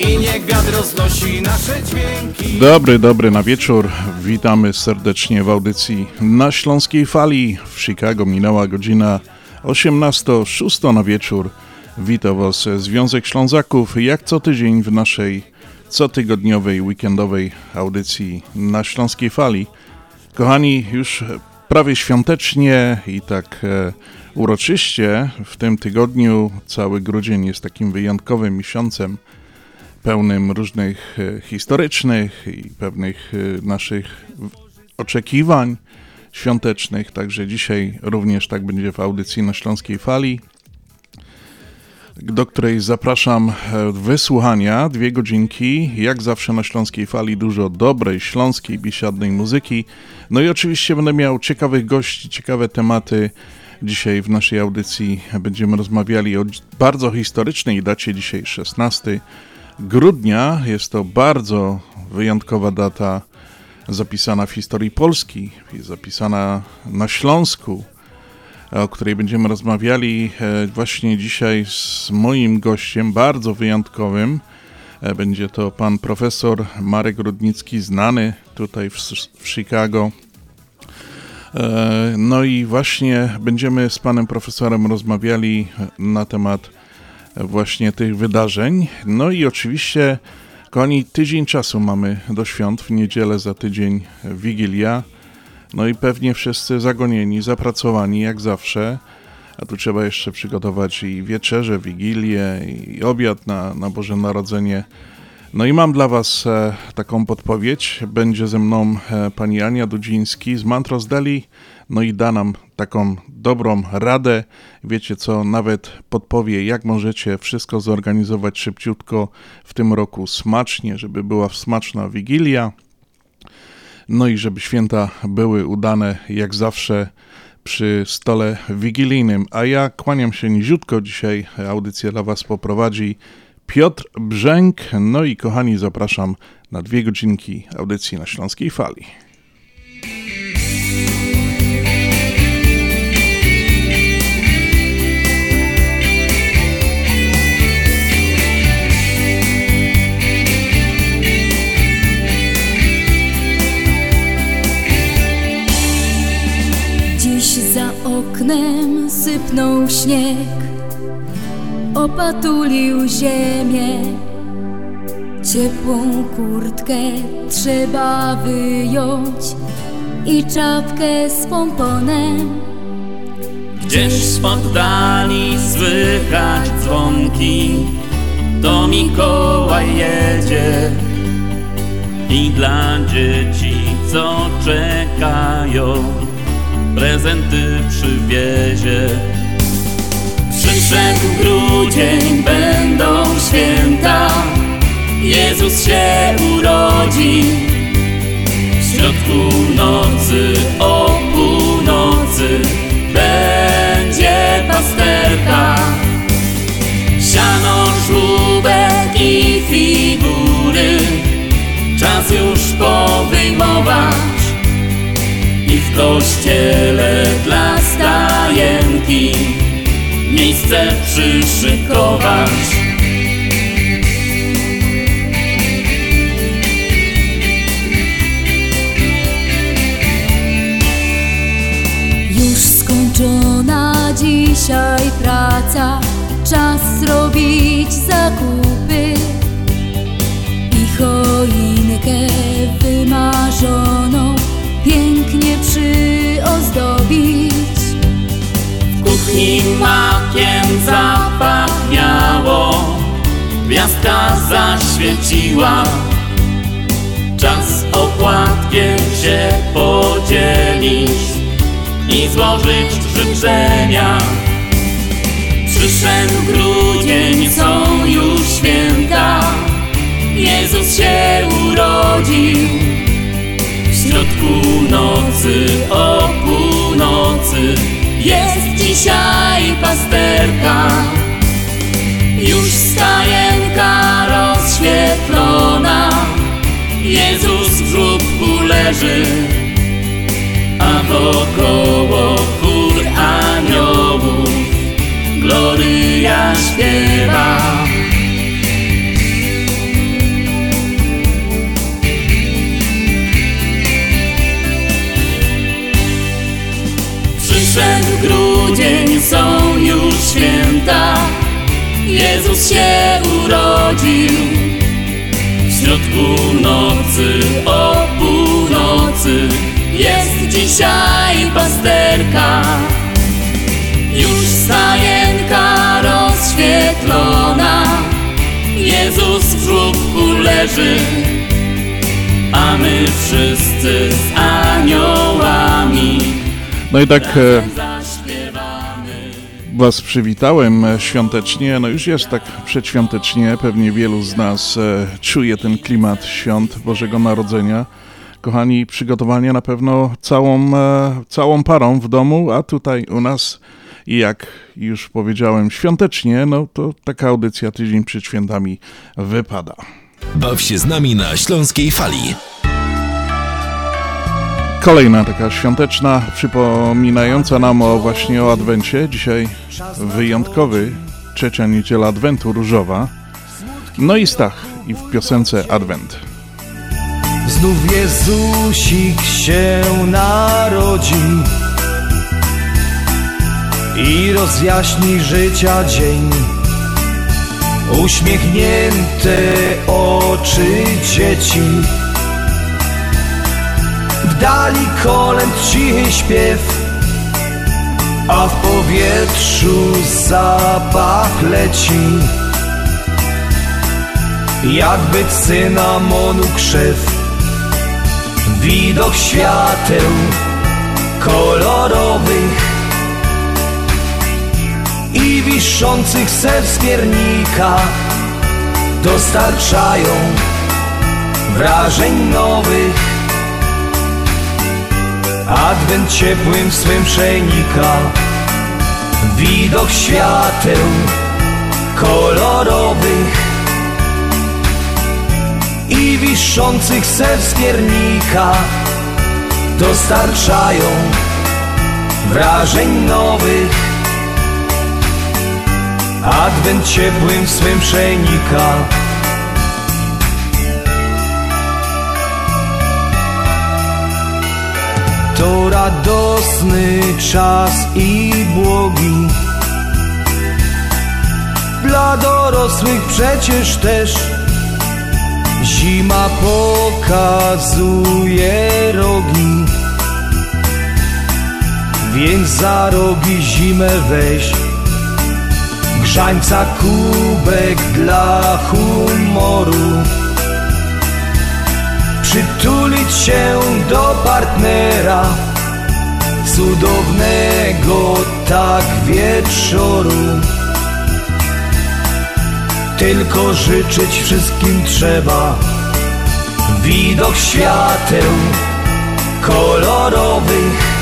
I niech wiatr roznosi nasze dźwięki Dobry, dobry na wieczór. Witamy serdecznie w audycji na Śląskiej Fali. W Chicago minęła godzina 18.06 na wieczór. Witam Was Związek Ślązaków, jak co tydzień w naszej cotygodniowej, weekendowej audycji na Śląskiej Fali. Kochani, już prawie świątecznie i tak e, uroczyście w tym tygodniu cały grudzień jest takim wyjątkowym miesiącem pełnym różnych e, historycznych i pewnych e, naszych oczekiwań świątecznych. Także dzisiaj również tak będzie w audycji na Śląskiej Fali, do której zapraszam e, wysłuchania. Dwie godzinki, jak zawsze na Śląskiej Fali, dużo dobrej, śląskiej, biesiadnej muzyki. No i oczywiście będę miał ciekawych gości, ciekawe tematy. Dzisiaj w naszej audycji będziemy rozmawiali o bardzo historycznej dacie, dzisiaj 16 grudnia. Jest to bardzo wyjątkowa data zapisana w historii Polski, zapisana na Śląsku, o której będziemy rozmawiali e, właśnie dzisiaj z moim gościem, bardzo wyjątkowym. E, będzie to pan profesor Marek Rudnicki, znany tutaj w, w Chicago. E, no i właśnie będziemy z panem profesorem rozmawiali na temat właśnie tych wydarzeń. No i oczywiście, kochani, tydzień czasu mamy do świąt, w niedzielę za tydzień Wigilia. No i pewnie wszyscy zagonieni, zapracowani jak zawsze. A tu trzeba jeszcze przygotować i wieczerze, wigilię, i obiad na, na Boże Narodzenie. No i mam dla Was e, taką podpowiedź. Będzie ze mną e, pani Ania Dudziński z Mantros Deli no i da nam taką dobrą radę. Wiecie co, nawet podpowie, jak możecie wszystko zorganizować szybciutko w tym roku smacznie, żeby była smaczna wigilia. No i żeby święta były udane jak zawsze przy stole wigilijnym. A ja kłaniam się niziutko. Dzisiaj audycję dla Was poprowadzi Piotr Brzęk. No i kochani, zapraszam na dwie godzinki audycji na Śląskiej Fali. Oknem sypnął śnieg, opatulił ziemię. Ciepłą kurtkę trzeba wyjąć i czapkę z pomponem. Gdzieś spod dali słychać dzwonki, to Mikołaj jedzie i dla dzieci, co czekają prezenty przywiezie. Przyszedł grudzień, będą święta, Jezus się urodzi. W środku nocy, o północy, będzie pasterka. Siano, żłóbek i figury, czas już powyjmować kościele dla stajenki miejsce przyszykować. Już skończona dzisiaj praca, czas zrobić zapachniało, gwiazdka zaświeciła. Czas opłatkiem się podzielić i złożyć życzenia. Przyszedł grudzień, są już święta, Jezus się urodził. W środku nocy, o północy jest dzisiaj pasterka. Już stajenka rozświetlona, Jezus w żłobku leży, a wokoło chór aniołów Gloria śpiewa. Są już święta, Jezus się urodził. W środku nocy, o północy, jest dzisiaj pasterka. Już stajenka rozświetlona, Jezus w żłobku leży, a my wszyscy z aniołami No i tak e. Was przywitałem e, świątecznie. No już jest tak przedświątecznie. Pewnie wielu z nas e, czuje ten klimat świąt Bożego Narodzenia. Kochani, przygotowania na pewno całą, e, całą parą w domu, a tutaj u nas, jak już powiedziałem, świątecznie, no to taka audycja tydzień przed świętami wypada. Baw się z nami na Śląskiej Fali. Kolejna taka świąteczna, przypominająca nam o właśnie o Adwencie. Dzisiaj wyjątkowy, trzecia niedziela Adwentu Różowa. No i Stach i w piosence Adwent. Znów Jezusik się narodzi i rozjaśni życia dzień. Uśmiechnięte oczy dzieci, w dali kolęd cichy śpiew, a w powietrzu zapach leci. Jakby cynamonu krzew Widok świateł kolorowych I wiszących se wskiernika Dostarczają wrażeń nowych Adwent ciepłym swym przenika Widok świateł kolorowych i wiszących se wskiernika dostarczają wrażeń nowych. Adwent ciepłym swym przenika. To radosny czas i błogi. Dla dorosłych przecież też Zima pokazuje rogi Więc za rogi zimę weź Grzańca kubek dla humoru Przytulić się do partnera Cudownego tak wieczoru. Tylko życzyć wszystkim trzeba Widok świateł kolorowych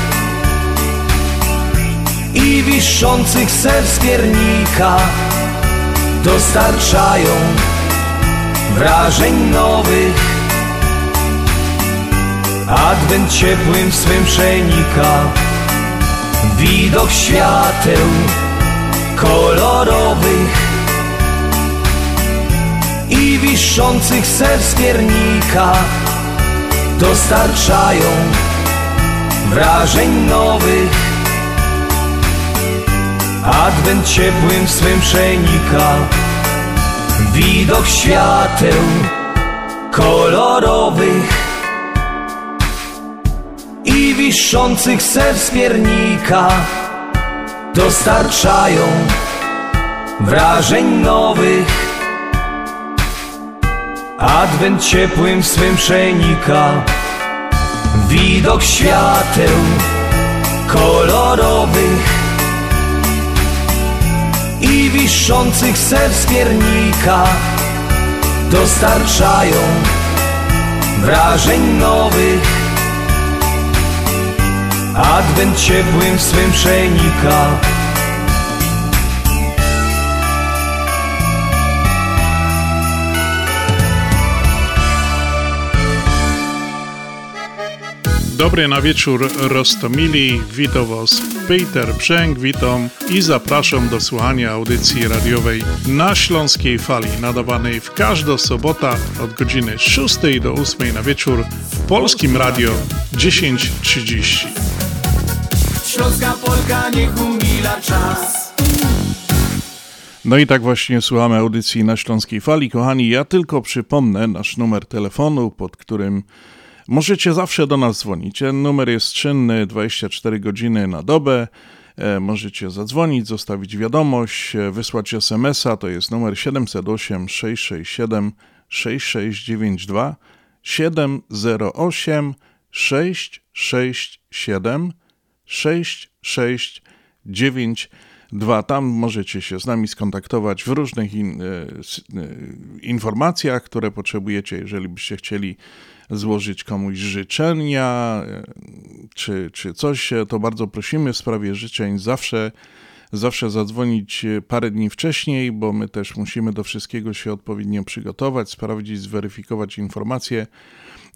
I wiszących se wskiernika Dostarczają wrażeń nowych Adwent ciepłym swym przenika Widok świateł kolorowych i wiszących se wskiernika dostarczają wrażeń nowych. Adwent ciepłym swym przenika widok świateł kolorowych i wiszących se wskiernika dostarczają wrażeń nowych. Adwent ciepłym swym przenika Widok świateł kolorowych I wiszących se wskiernika Dostarczają wrażeń nowych Adwent ciepłym swym przenika Dobry na wieczór Rostomili, witam Was Peter Brzęk, witam i zapraszam do słuchania audycji radiowej na Śląskiej Fali, nadawanej w każdą sobotę od godziny 6 do 8 na wieczór w Polskim Radio 1030. Śląska Polka niech umila czas No i tak właśnie słuchamy audycji na Śląskiej Fali. Kochani, ja tylko przypomnę nasz numer telefonu, pod którym Możecie zawsze do nas dzwonić. Numer jest czynny 24 godziny na dobę. E, możecie zadzwonić, zostawić wiadomość, e, wysłać SMS-a. To jest numer 708 667 6692 708 667 6692. Tam możecie się z nami skontaktować w różnych in, e, informacjach, które potrzebujecie, jeżeli byście chcieli złożyć komuś życzenia, e, czy, czy coś, to bardzo prosimy w sprawie życzeń zawsze zawsze zadzwonić parę dni wcześniej, bo my też musimy do wszystkiego się odpowiednio przygotować, sprawdzić, zweryfikować informacje.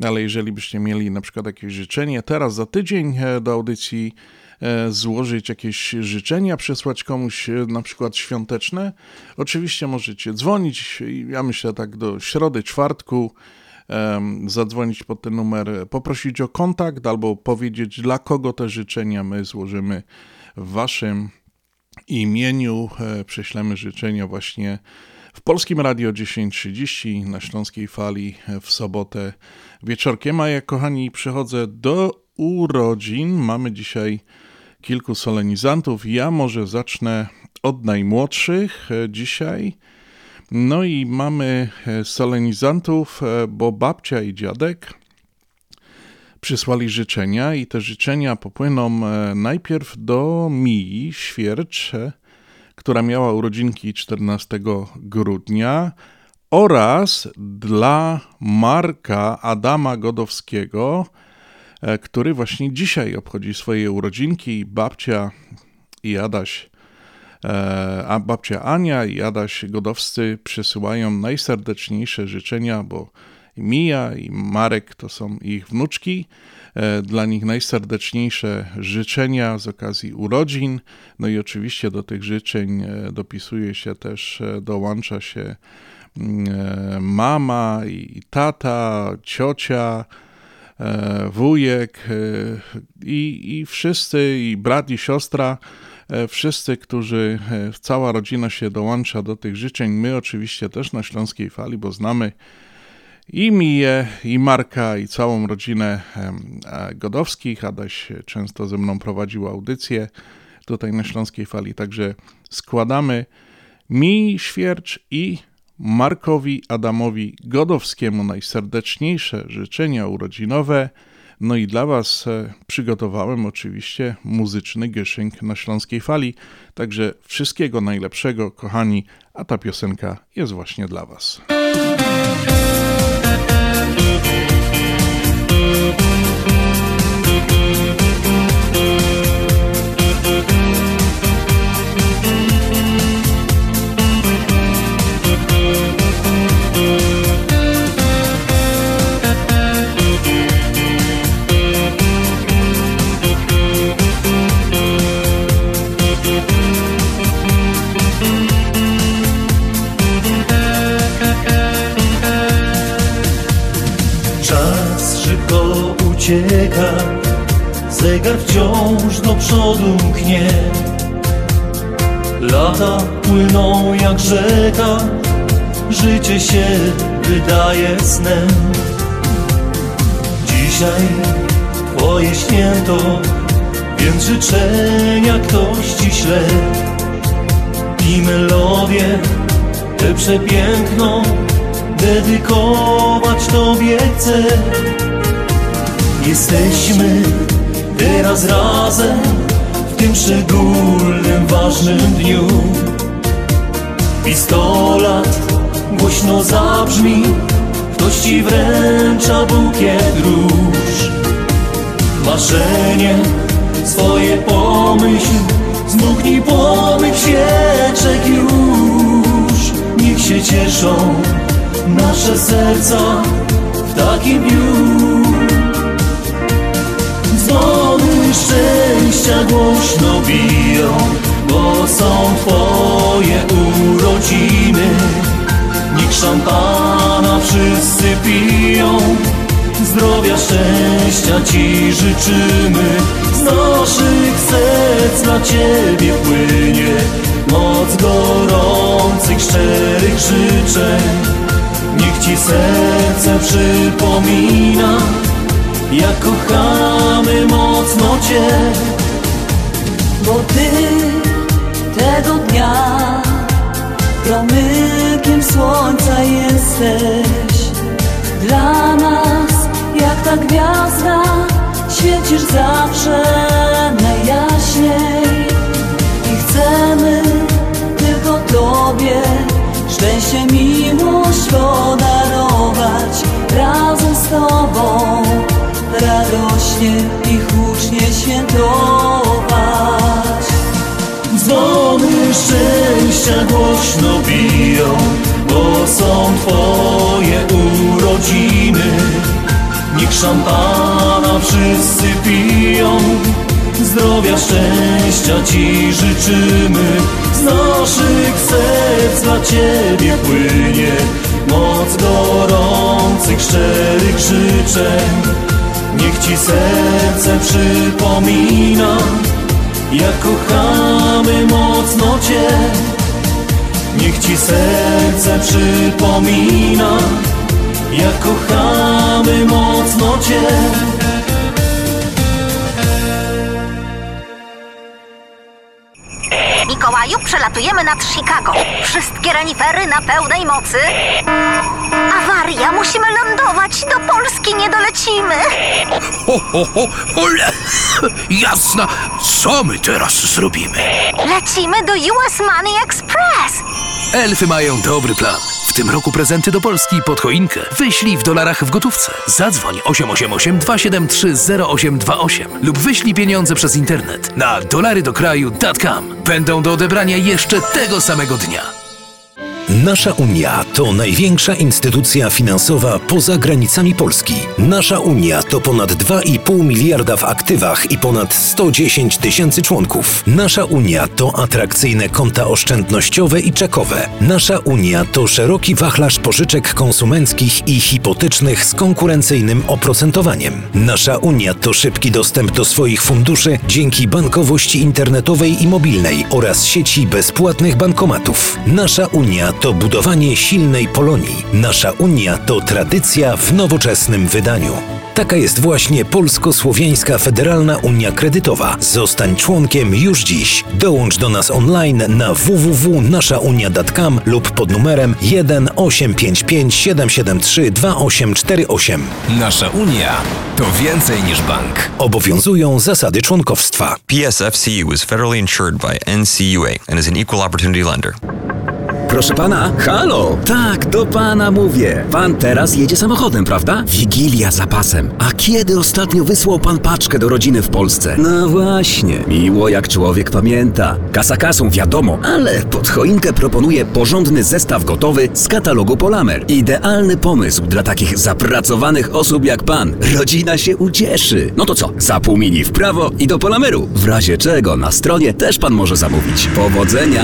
Ale jeżeli byście mieli na przykład jakieś życzenie, teraz za tydzień e, do audycji e, złożyć jakieś życzenia, przesłać komuś na przykład świąteczne, oczywiście możecie dzwonić. Ja myślę tak do środy, czwartku zadzwonić pod ten numer, poprosić o kontakt albo powiedzieć, dla kogo te życzenia my złożymy w Waszym imieniu. E, prześlemy życzenia właśnie w Polskim Radio 10.30 na Śląskiej Fali w sobotę wieczorkiem. A ja, kochani, przychodzę do urodzin. Mamy dzisiaj kilku solenizantów. Ja może zacznę od najmłodszych e, dzisiaj. No i mamy e, solenizantów, e, bo babcia i dziadek przysłali życzenia i te życzenia popłyną e, najpierw do Mii Świercz, która miała urodzinki 14 grudnia oraz dla Marka Adama Godowskiego, który właśnie dzisiaj obchodzi swoje urodzinki. Babcia i Adaś E, a babcia Ania i Adaś Godowscy przysyłają najserdeczniejsze życzenia, bo Mija i Marek to są ich wnuczki. E, dla nich najserdeczniejsze życzenia z okazji urodzin. No i oczywiście do tych życzeń e, dopisuje się też, dołącza się mm, mama i tata, ciocia, wujek i, i wszyscy, i brat i siostra E, wszyscy, którzy, e, cała rodzina się dołącza do tych życzeń. My oczywiście też na Śląskiej Fali, bo znamy i Miję, i Marka, i całą rodzinę Godowskich. Adaś często ze mną prowadził audycję tutaj na Śląskiej Fali, także składamy mi Świercz i Markowi Adamowi Godowskiemu najserdeczniejsze życzenia urodzinowe – no i dla Was e, przygotowałem oczywiście muzyczny gyszynk na Śląskiej Fali, także wszystkiego najlepszego, kochani, a ta piosenka jest właśnie dla Was. Zegar wciąż do przodu mknie. Lata płyną jak rzeka Życie się wydaje snem. Dzisiaj Twoje święto Więc życzenia ktoś Ci śle. I melodię tę przepiękną Dedykować Tobie chcę. Jesteśmy teraz razem w tym szczególnym, ważnym dniu. Pistolat głośno zabrzmi Ktoś ci wręcza bukiet róż Marzenie swoje pomyśl Zmuknij pomyk świeczek już Niech się cieszą nasze serca w takim dniu Dzwony szczęścia głośno biją Bo są twoje urodziny. Niech szampana wszyscy piją Zdrowia, szczęścia Ci życzymy. Z naszych serc na Ciebie płynie Moc gorących, szczerych życzeń. Niech Ci serce przypomina Jak kochamy mocno Cię Bo Ty tego dnia promykiem słońca jesteś. Dla nas jak ta gwiazda Świecisz zawsze najjaśniej. I chcemy tylko Tobie Szczęście, miłość podarować Razem z Tobą radośnie i hucznie świętować. Dzwony szczęścia głośno biją Bo są Twoje urodziny. Niech szampana wszyscy piją Zdrowia, szczęścia Ci życzymy. Z naszych serc dla Ciebie płynie Moc gorących, szczerych życzeń Niech Ci serce przypomina Jak kochamy mocno Cię. Niech Ci serce przypomina Jak kochamy mocno Cię Mikołaju, przelatujemy nad Chicago. Wszystkie renifery na pełnej mocy. Awaria, musimy lądować. Do Polski nie dolecimy. Ho, ho, ho, ole. Jasna, co my teraz zrobimy? Lecimy do US Money Express. Elfy mają dobry plan. W tym roku prezenty do Polski pod choinkę. Wyślij w dolarach w gotówce. Zadzwoń 888 273 0828 lub wyślij pieniądze przez internet na dolarydokraju.com. Będą do odebrania jeszcze tego samego dnia. Nasza Unia to największa instytucja finansowa poza granicami Polski. Nasza Unia to ponad 2,5 miliarda w aktywach i ponad 110 tysięcy członków. Nasza Unia to atrakcyjne konta oszczędnościowe i czekowe. Nasza Unia to szeroki wachlarz pożyczek konsumenckich i hipotecznych z konkurencyjnym oprocentowaniem. Nasza Unia to szybki dostęp do swoich funduszy dzięki bankowości internetowej i mobilnej oraz sieci bezpłatnych bankomatów. Nasza Unia to budowanie silnej Polonii. Nasza Unia to tradycja w nowoczesnym wydaniu. Taka jest właśnie Polsko-Słowiańska Federalna Unia Kredytowa. Zostań członkiem już dziś. Dołącz do nas online na www.naszaunia.com lub pod numerem 1 855 773 2848. Nasza Unia to więcej niż bank. Obowiązują zasady członkowstwa. PSFCU is federally insured by NCUA and is an equal opportunity lender. Proszę pana, halo! Tak, do pana mówię. Pan teraz jedzie samochodem, prawda? Wigilia za pasem. A kiedy ostatnio wysłał pan paczkę do rodziny w Polsce? No właśnie, miło jak człowiek pamięta. Kasa kasą, wiadomo, ale pod choinkę proponuję porządny zestaw gotowy z katalogu Polamer. Idealny pomysł dla takich zapracowanych osób jak pan. Rodzina się ucieszy. No to co, za pół mini w prawo i do Polameru. W razie czego na stronie też pan może zamówić. Powodzenia!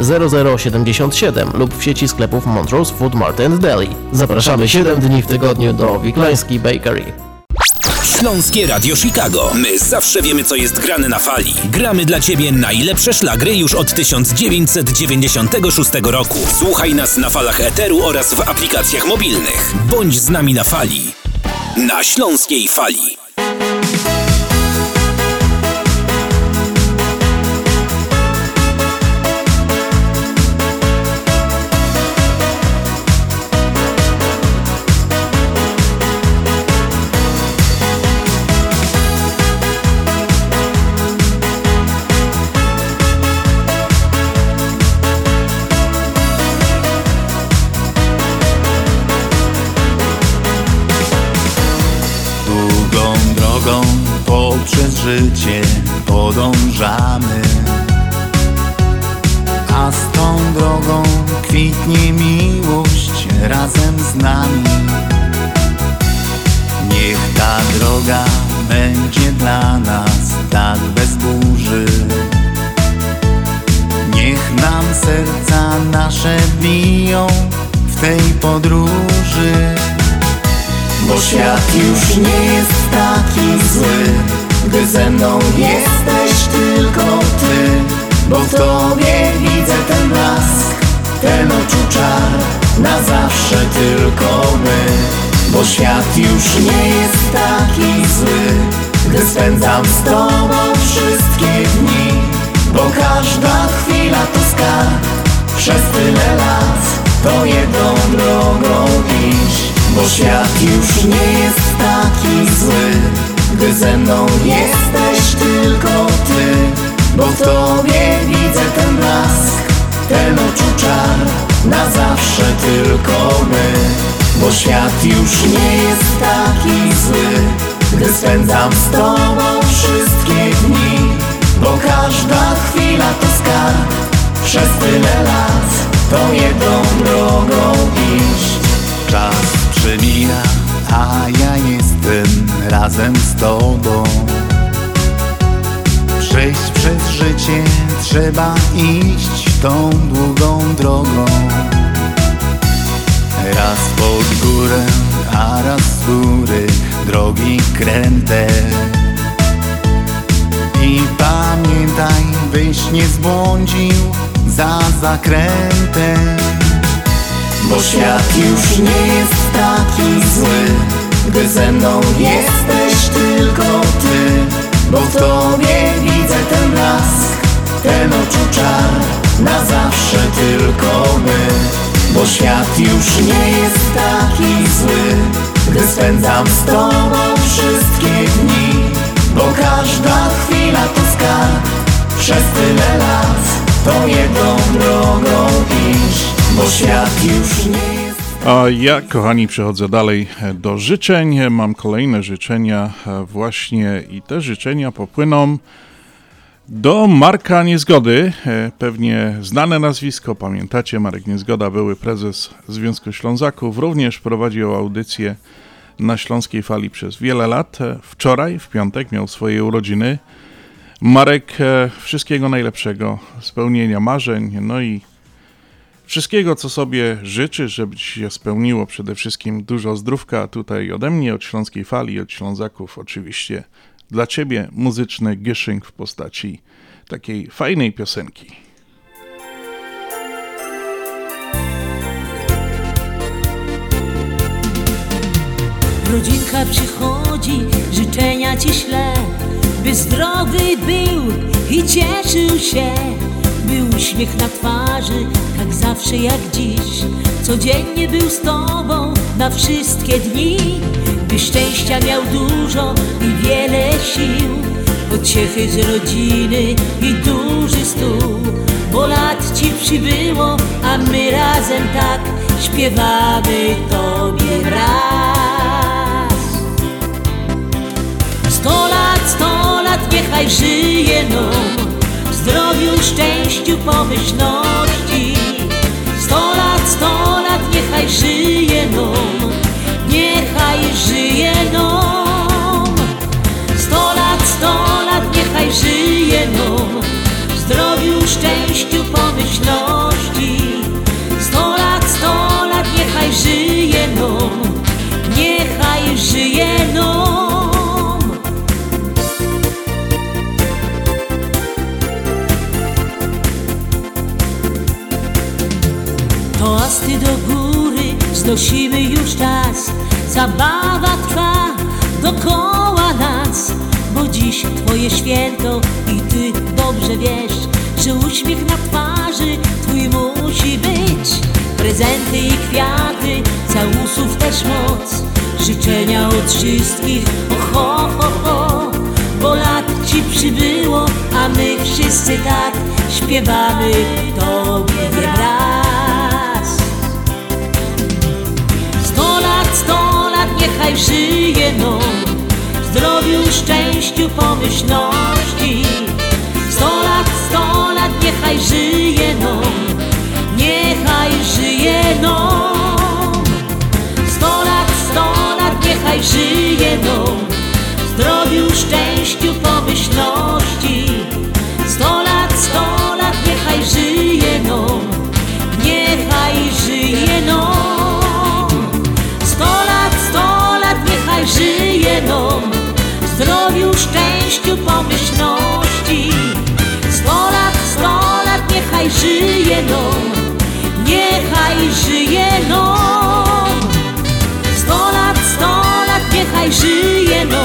0077 lub w sieci sklepów Montrose Food Mart and Deli. Zapraszamy 7 dni w tygodniu do Wiklański Bakery. Śląskie Radio Chicago. My zawsze wiemy, co jest grane na fali. Gramy dla Ciebie najlepsze szlagry już od 1996 roku. Słuchaj nas na falach Eteru oraz w aplikacjach mobilnych. Bądź z nami na fali. Na Śląskiej Fali. Podążamy. A z tą drogą kwitnie miłość razem z nami. Niech ta droga będzie dla nas tak bez burzy. Niech nam serca nasze biją w tej podróży. Bo świat już nie jest taki zły Gdy ze mną jesteś tylko ty Bo w tobie widzę ten blask Ten oczu czar Na zawsze tylko my. Bo świat już nie jest taki zły Gdy spędzam z tobą wszystkie dni. Bo każda chwila to skarb Przez tyle lat To jedną drogą iść. Bo świat już nie jest taki zły Gdy ze mną jesteś tylko ty Bo w tobie widzę ten blask Ten oczu czar Na zawsze tylko my. Bo świat już nie jest taki zły Gdy spędzam z tobą wszystkie dni. Bo każda chwila to skarb Przez tyle lat To jedną drogą iść. Czas przemija, a ja jestem razem z tobą. Przejść przez życie trzeba iść tą długą drogą. Raz pod górę, a raz z góry drogi kręte. I pamiętaj, byś nie zbłądził za zakrętem bo świat już nie jest taki zły Gdy ze mną jesteś tylko ty Bo w tobie widzę ten blask Ten oczu czar Na zawsze tylko my Bo świat już nie jest taki zły Gdy spędzam z tobą wszystkie dni Bo każda chwila to skarb Przez tyle lat To jedną drogą iść bo świat już nie. A ja, kochani, przechodzę dalej do życzeń. Mam kolejne życzenia właśnie i te życzenia popłyną do Marka Niezgody. Pewnie znane nazwisko, pamiętacie, Marek Niezgoda, były prezes Związku Ślązaków, również prowadził audycję na Śląskiej Fali przez wiele lat. Wczoraj, w piątek, miał swoje urodziny. Marek, wszystkiego najlepszego, spełnienia marzeń, no i Wszystkiego, co sobie życzysz, żeby ci się spełniło, przede wszystkim dużo zdrówka tutaj ode mnie, od Śląskiej Fali, od Ślązaków oczywiście. Dla ciebie muzyczny gieszynk w postaci takiej fajnej piosenki. Rodzinka przychodzi, życzenia ci śle, by zdrowy był i cieszył się by uśmiech na twarzy, tak zawsze jak dziś. Codziennie był z tobą na wszystkie dni. By szczęścia miał dużo i wiele sił. Pociechy z rodziny i duży stół. Bo lat ci przybyło, a my razem tak Śpiewamy tobie raz Sto lat, sto lat, niechaj żyje nam zdrowiu, szczęściu, pomyślności. Sto lat, sto lat, niechaj żyje nam, niechaj żyje nam. Sto lat, sto lat, niechaj żyje nam, zdrowiu, szczęściu, pomyślności. Sto lat, sto lat, niechaj żyje nam, niechaj żyje nam. Znosimy już czas. Zabawa trwa dokoła nas Bo dziś Twoje święto i Ty dobrze wiesz Że uśmiech na twarzy Twój musi być. Prezenty i kwiaty, całusów też moc. Życzenia od wszystkich, o ho, ho, ho. Bo lat Ci przybyło, a my wszyscy tak Śpiewamy. Tobie raz niechaj żyje no. Zdrowiu, szczęściu, pomyślności. Sto lat, sto lat, niechaj żyje no. Niechaj żyje no. Sto lat, sto lat, niechaj żyje no. Zdrowiu, szczęściu, pomyślności no Niechaj żyje no. Sto lat, sto lat, niechaj żyje no.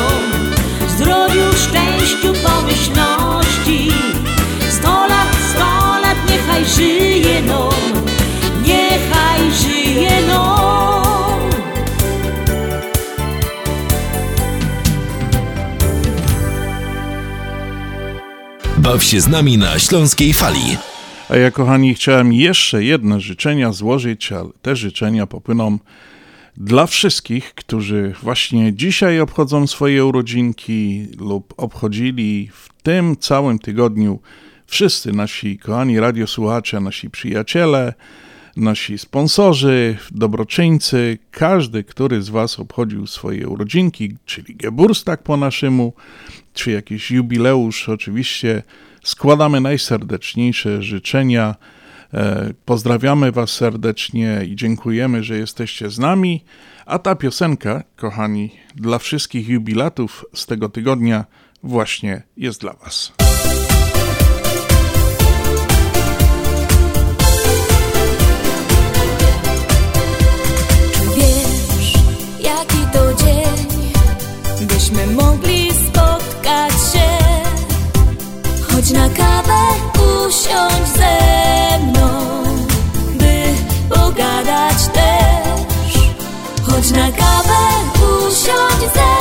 Zdrowiu, szczęściu, pomyślności. Sto lat, sto lat, niechaj żyje no. Niechaj żyje no. Baw się z nami na Śląskiej Fali. A ja, kochani, chciałem jeszcze jedne życzenia złożyć, ale te życzenia popłyną dla wszystkich, którzy właśnie dzisiaj obchodzą swoje urodzinki lub obchodzili w tym całym tygodniu wszyscy nasi kochani radiosłuchacze, nasi przyjaciele, nasi sponsorzy, dobroczyńcy, każdy, który z Was obchodził swoje urodzinki, czyli Geburstag po naszemu, czy jakiś jubileusz, oczywiście składamy najserdeczniejsze życzenia. E, Pozdrawiamy Was serdecznie i dziękujemy, że jesteście z nami. A ta piosenka, kochani, dla wszystkich jubilatów z tego tygodnia właśnie jest dla Was. Czy wiesz, jaki to dzień, byśmy mogli choć na kawę usiąść ze mną, by pogadać też, choć na kawę usiąść ze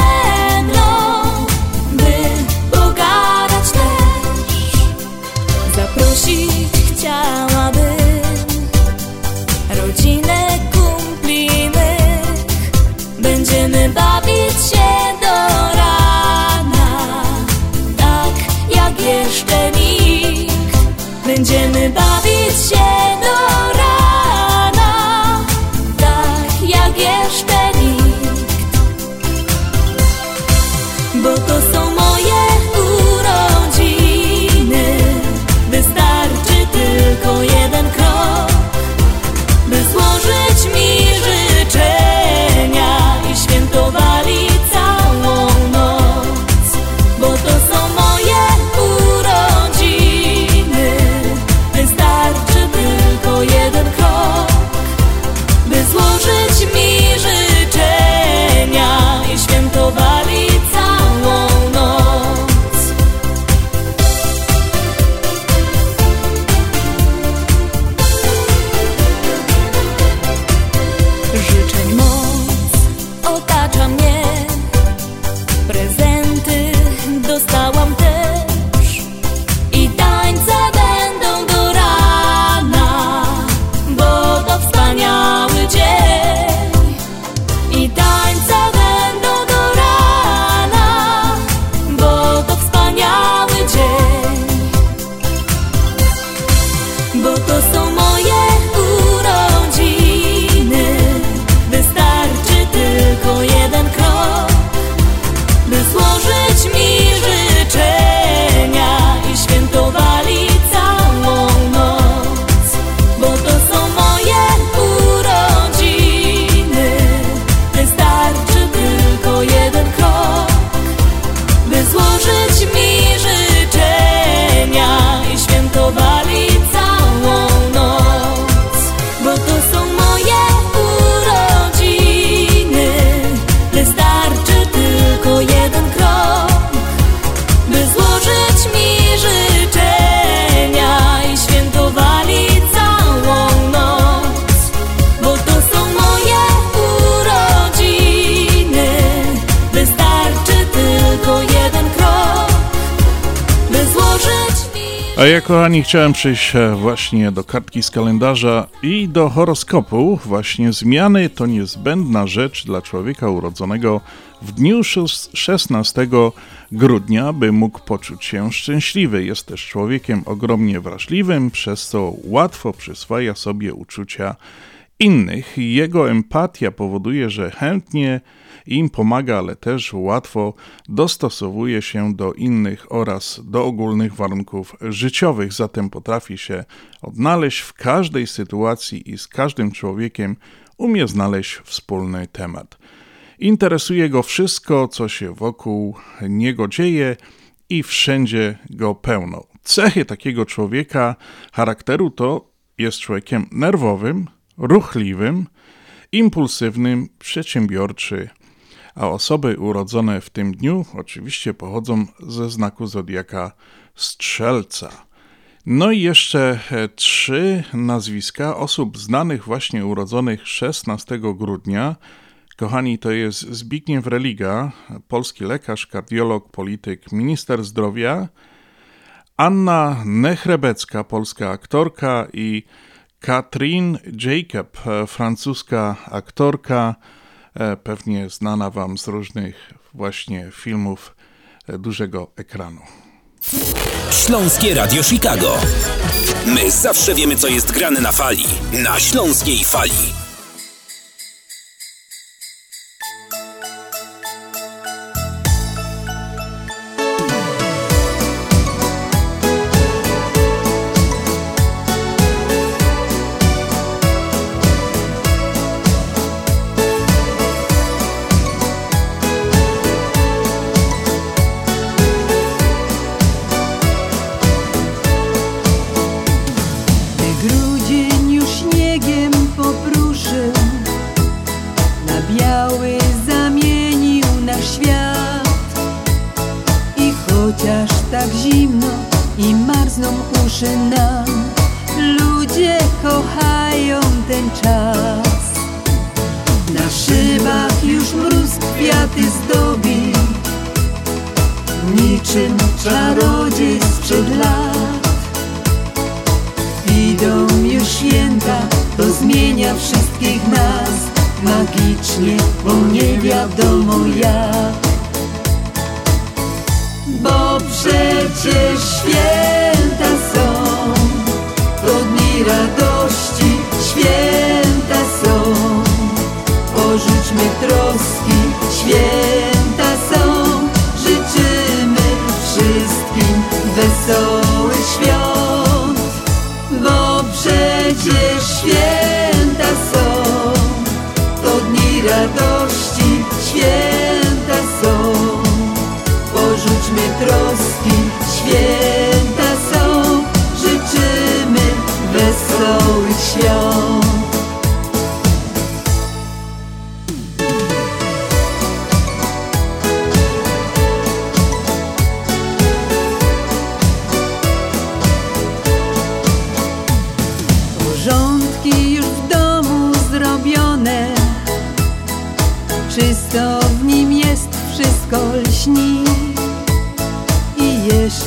Będziemy bawić ja, kochani, chciałem przejść e, właśnie do kartki z kalendarza i do horoskopu. Właśnie zmiany to niezbędna rzecz dla człowieka urodzonego w dniu 16 grudnia, by mógł poczuć się szczęśliwy. Jest też człowiekiem ogromnie wrażliwym, przez co łatwo przyswaja sobie uczucia innych. Jego empatia powoduje, że chętnie im pomaga, ale też łatwo dostosowuje się do innych oraz do ogólnych warunków życiowych, zatem potrafi się odnaleźć w każdej sytuacji i z każdym człowiekiem umie znaleźć wspólny temat. Interesuje go wszystko, co się wokół niego dzieje i wszędzie go pełno. Cechy takiego człowieka charakteru to jest człowiekiem nerwowym, ruchliwym, impulsywnym, przedsiębiorczy, a osoby urodzone w tym dniu oczywiście pochodzą ze znaku zodiaka Strzelca. No i jeszcze e, trzy nazwiska osób znanych właśnie urodzonych 16 grudnia. Kochani, to jest Zbigniew Religa, polski lekarz, kardiolog, polityk, minister zdrowia, Anna Nechrebecka, polska aktorka i Katrin Jacob, e, francuska aktorka, e, pewnie znana Wam z różnych właśnie filmów e, dużego ekranu. Śląskie Radio Chicago. My zawsze wiemy, co jest grane na fali. Na śląskiej fali.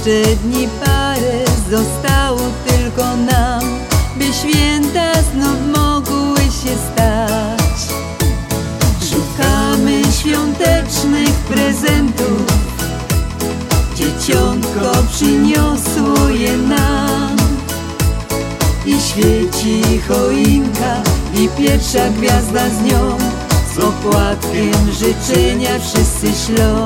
Jeszcze dni parę zostało tylko nam By święta znów mogły się stać. Szukamy świątecznych prezentów. Dzieciątko przyniosło je nam. I świeci choinka i pierwsza gwiazda z nią. Z opłatkiem życzenia wszyscy ślą.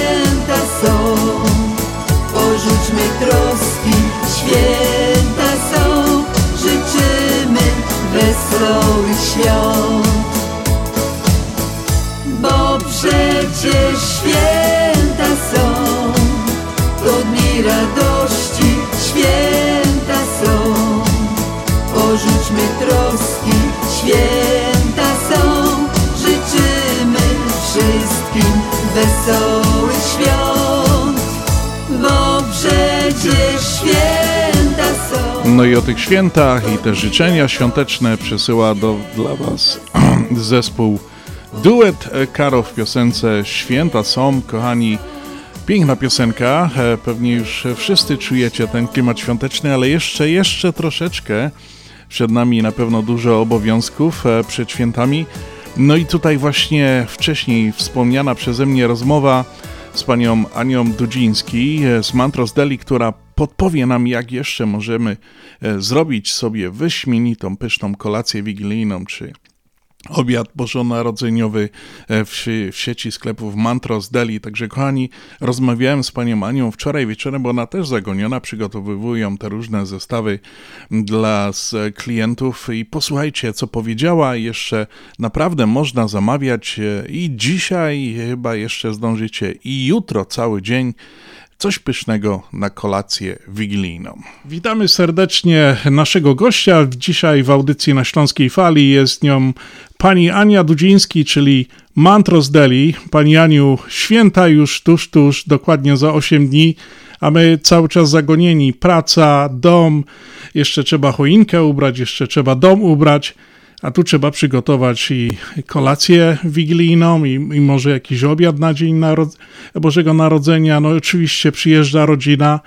wesołych świąt Bo przecież święta są. To dni radości święta są. Porzućmy troski święta są. Życzymy wszystkim wesołych świąt. Bo przecież święta no i o tych świętach i te życzenia świąteczne przesyła do, dla Was zespół Duet Karo w piosence Święta są, kochani. Piękna piosenka, e, pewnie już wszyscy czujecie ten klimat świąteczny, ale jeszcze, jeszcze troszeczkę. Przed nami na pewno dużo obowiązków e, przed świętami. No i tutaj właśnie wcześniej wspomniana przeze mnie rozmowa z panią Anią Dudziński e, z Mantros Deli, która podpowie nam, jak jeszcze możemy zrobić sobie wyśmienitą, pyszną kolację wigilijną, czy obiad bożonarodzeniowy e, w, w sieci sklepów Mantros Deli. Także kochani, rozmawiałem z panią Anią wczoraj wieczorem, bo ona też zagoniona, przygotowują te różne zestawy dla klientów i posłuchajcie, co powiedziała. Jeszcze naprawdę można zamawiać e, i dzisiaj chyba jeszcze zdążycie i jutro cały dzień coś pysznego na kolację wigilijną. Witamy serdecznie naszego gościa. Dzisiaj w audycji na Śląskiej Fali jest nią pani Ania Dudziński, czyli Mantros Deli. Pani Aniu, święta już tuż, tuż, dokładnie za 8 dni, a my cały czas zagonieni. Praca, dom, jeszcze trzeba choinkę ubrać, jeszcze trzeba dom ubrać a tu trzeba przygotować i kolację wigilijną, i, i może jakiś obiad na Dzień Narod Bożego Narodzenia. No oczywiście przyjeżdża rodzina.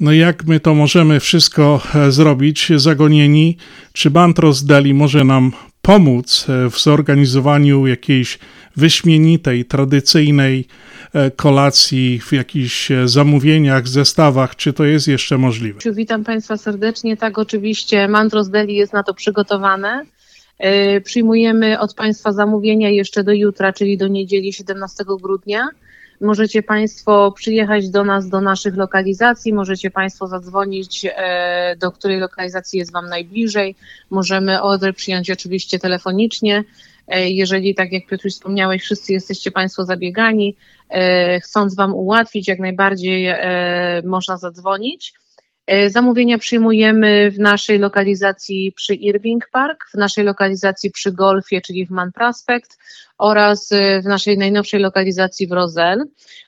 No jak my to możemy wszystko e, zrobić zagonieni? Czy Bantros Deli może nam pomóc e, w zorganizowaniu jakiejś wyśmienitej, tradycyjnej e, kolacji, w jakichś zamówieniach, zestawach, czy to jest jeszcze możliwe? Witam Państwa serdecznie. Tak, oczywiście Mantros Deli jest na to przygotowane. E, przyjmujemy od Państwa zamówienia jeszcze do jutra, czyli do niedzieli 17 grudnia. Możecie Państwo przyjechać do nas, do naszych lokalizacji, możecie Państwo zadzwonić, e, do której lokalizacji jest Wam najbliżej. Możemy order przyjąć oczywiście telefonicznie. E, jeżeli, tak jak Piotr wspomniałeś, wszyscy jesteście Państwo zabiegani, chcąc Wam ułatwić, jak najbardziej można zadzwonić. E, zamówienia przyjmujemy w naszej lokalizacji przy Irving Park, w naszej lokalizacji przy Golfie, czyli w Man Prospect oraz e, w naszej najnowszej lokalizacji w Rozel.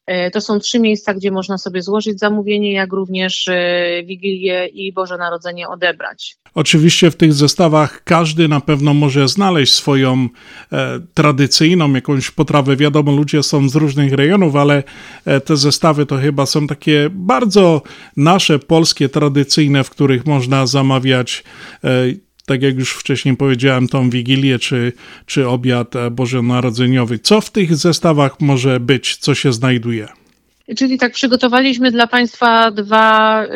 E, to są trzy miejsca, gdzie można sobie złożyć zamówienie, jak również Wigilię i Boże Narodzenie odebrać. Oczywiście w tych zestawach każdy na pewno może znaleźć swoją e, tradycyjną jakąś potrawę. Wiadomo, ludzie są z różnych rejonów, ale e, te zestawy to chyba są takie bardzo nasze, polskie, tradycyjne, w których można zamawiać e, tak jak już wcześniej powiedziałem, tą wigilię czy, czy obiad e, bożonarodzeniowy. Co w tych zestawach może być, co się znajduje? Czyli tak, przygotowaliśmy dla Państwa dwa y,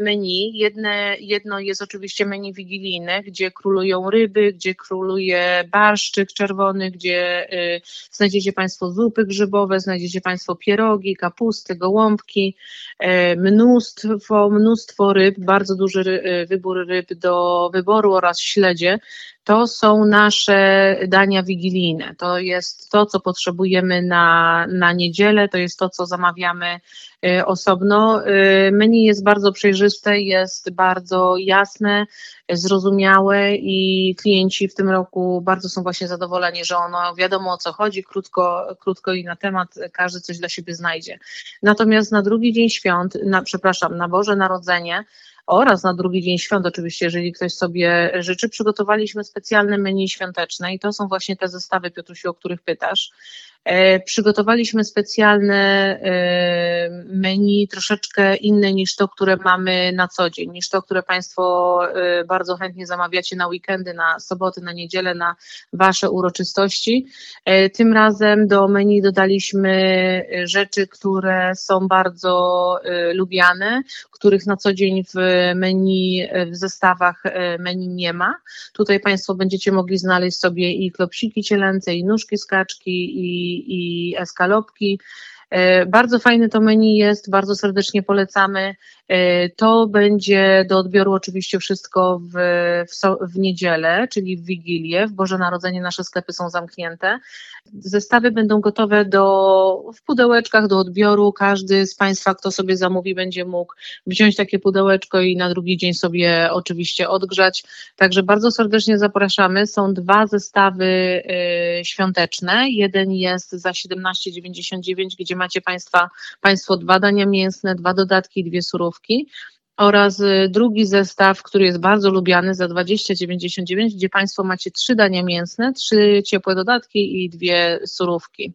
menu. Jedne, jedno jest oczywiście menu wigilijne, gdzie królują ryby, gdzie króluje barszczyk czerwony, gdzie y, znajdziecie Państwo zupy grzybowe, znajdziecie Państwo pierogi, kapusty, gołąbki, mnóstwo, mnóstwo ryb, bardzo duży wybór ryb do wyboru oraz śledzie to są nasze dania wigilijne. To jest to, co potrzebujemy na, na niedzielę, to jest to, co zamawiamy osobno. Y, menu jest bardzo przejrzyste, jest bardzo jasne, zrozumiałe i klienci w tym roku bardzo są właśnie zadowoleni, że ono wiadomo o co chodzi, krótko, krótko i na temat, każdy coś dla siebie znajdzie. Natomiast na drugi dzień świąt, na, przepraszam, na Boże Narodzenie, oraz na drugi dzień świąt, oczywiście, jeżeli ktoś sobie życzy, przygotowaliśmy specjalne menu świąteczne i to są właśnie te zestawy, Piotrusiu, o których pytasz. E, przygotowaliśmy specjalne e, menu, troszeczkę inne niż to, które mamy na co dzień, niż to, które Państwo e, bardzo chętnie zamawiacie na weekendy, na soboty, na niedzielę, na Wasze uroczystości. Tym razem do menu dodaliśmy rzeczy, które są bardzo lubiane, których na co dzień w menu, w zestawach menu nie ma. Tutaj Państwo będziecie mogli znaleźć sobie i klopsiki cielęce, i nóżki skaczki, i i eskalopki. E, Bardzo fajne to menu jest, bardzo serdecznie polecamy. E, To będzie do odbioru oczywiście wszystko w, w, w niedzielę, czyli w Wigilię. W Boże Narodzenie nasze sklepy są zamknięte. Zestawy będą gotowe do, w pudełeczkach do odbioru. Każdy z Państwa, kto sobie zamówi, będzie mógł wziąć takie pudełeczko i na drugi dzień sobie oczywiście odgrzać. Także bardzo serdecznie zapraszamy. Są dwa zestawy y, świąteczne. Jeden jest za 17,99, gdzie macie Państwa, Państwo dwa dania mięsne, dwa dodatki dwie surówki stanowiski, oraz y, drugi zestaw, który jest bardzo lubiany za 20,99, gdzie Państwo macie trzy dania mięsne, trzy ciepłe dodatki i dwie surówki.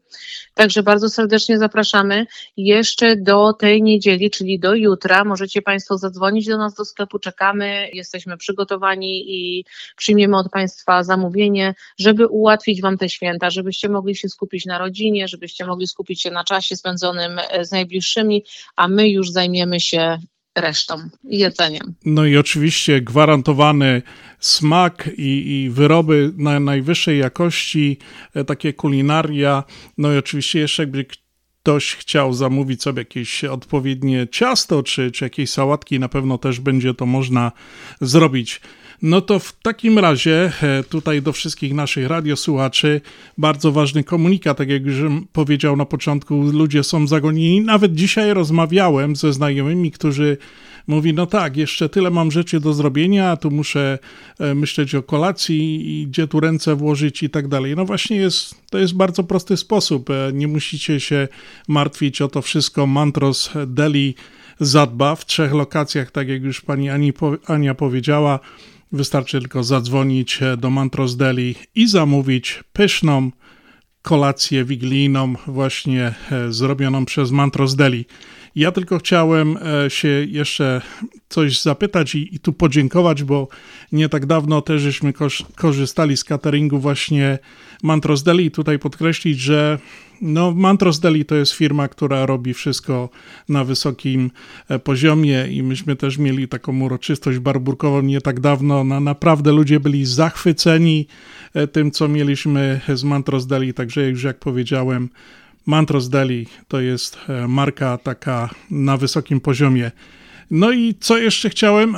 Także bardzo serdecznie zapraszamy. Jeszcze do tej niedzieli, czyli do jutra, możecie Państwo zadzwonić do nas do sklepu, czekamy, jesteśmy przygotowani i przyjmiemy od Państwa zamówienie, żeby ułatwić Wam te święta, żebyście mogli się skupić na rodzinie, żebyście mogli skupić się na czasie spędzonym e, z najbliższymi, a my już zajmiemy się resztą jedzeniem. No i oczywiście gwarantowany smak i, i wyroby na najwyższej jakości, e, takie kulinaria. No i oczywiście jeszcze jakby ktoś chciał zamówić sobie jakieś odpowiednie ciasto czy, czy jakieś sałatki, na pewno też będzie to można zrobić. No to w takim razie e, tutaj do wszystkich naszych radiosłuchaczy bardzo ważny komunikat, tak jak już powiedział na początku, ludzie są zagonieni. Nawet dzisiaj rozmawiałem ze znajomymi, którzy mówi, no tak, jeszcze tyle mam rzeczy do zrobienia, tu muszę e, myśleć o kolacji gdzie tu ręce włożyć i tak dalej. No właśnie jest, to jest bardzo prosty sposób. E, Nie musicie się martwić o to wszystko. Mantros Deli zadba w trzech lokacjach, tak jak już pani Ani, Ania powiedziała. Wystarczy tylko zadzwonić e, do Mantros Deli i zamówić pyszną kolację wigilijną właśnie e, zrobioną przez Mantros Deli. Ja tylko chciałem e, się jeszcze coś zapytać i, i tu podziękować, bo nie tak dawno też żeśmy korzystali z cateringu właśnie Mantros Deli i tutaj podkreślić, że no, Mantros Deli to jest firma, która robi wszystko na wysokim e, poziomie i myśmy też mieli taką uroczystość barburkową nie tak dawno. No, naprawdę ludzie byli zachwyceni e, tym, co mieliśmy z Mantros Deli, także już jak powiedziałem, Mantros Deli to jest e, marka taka na wysokim poziomie. No i co jeszcze chciałem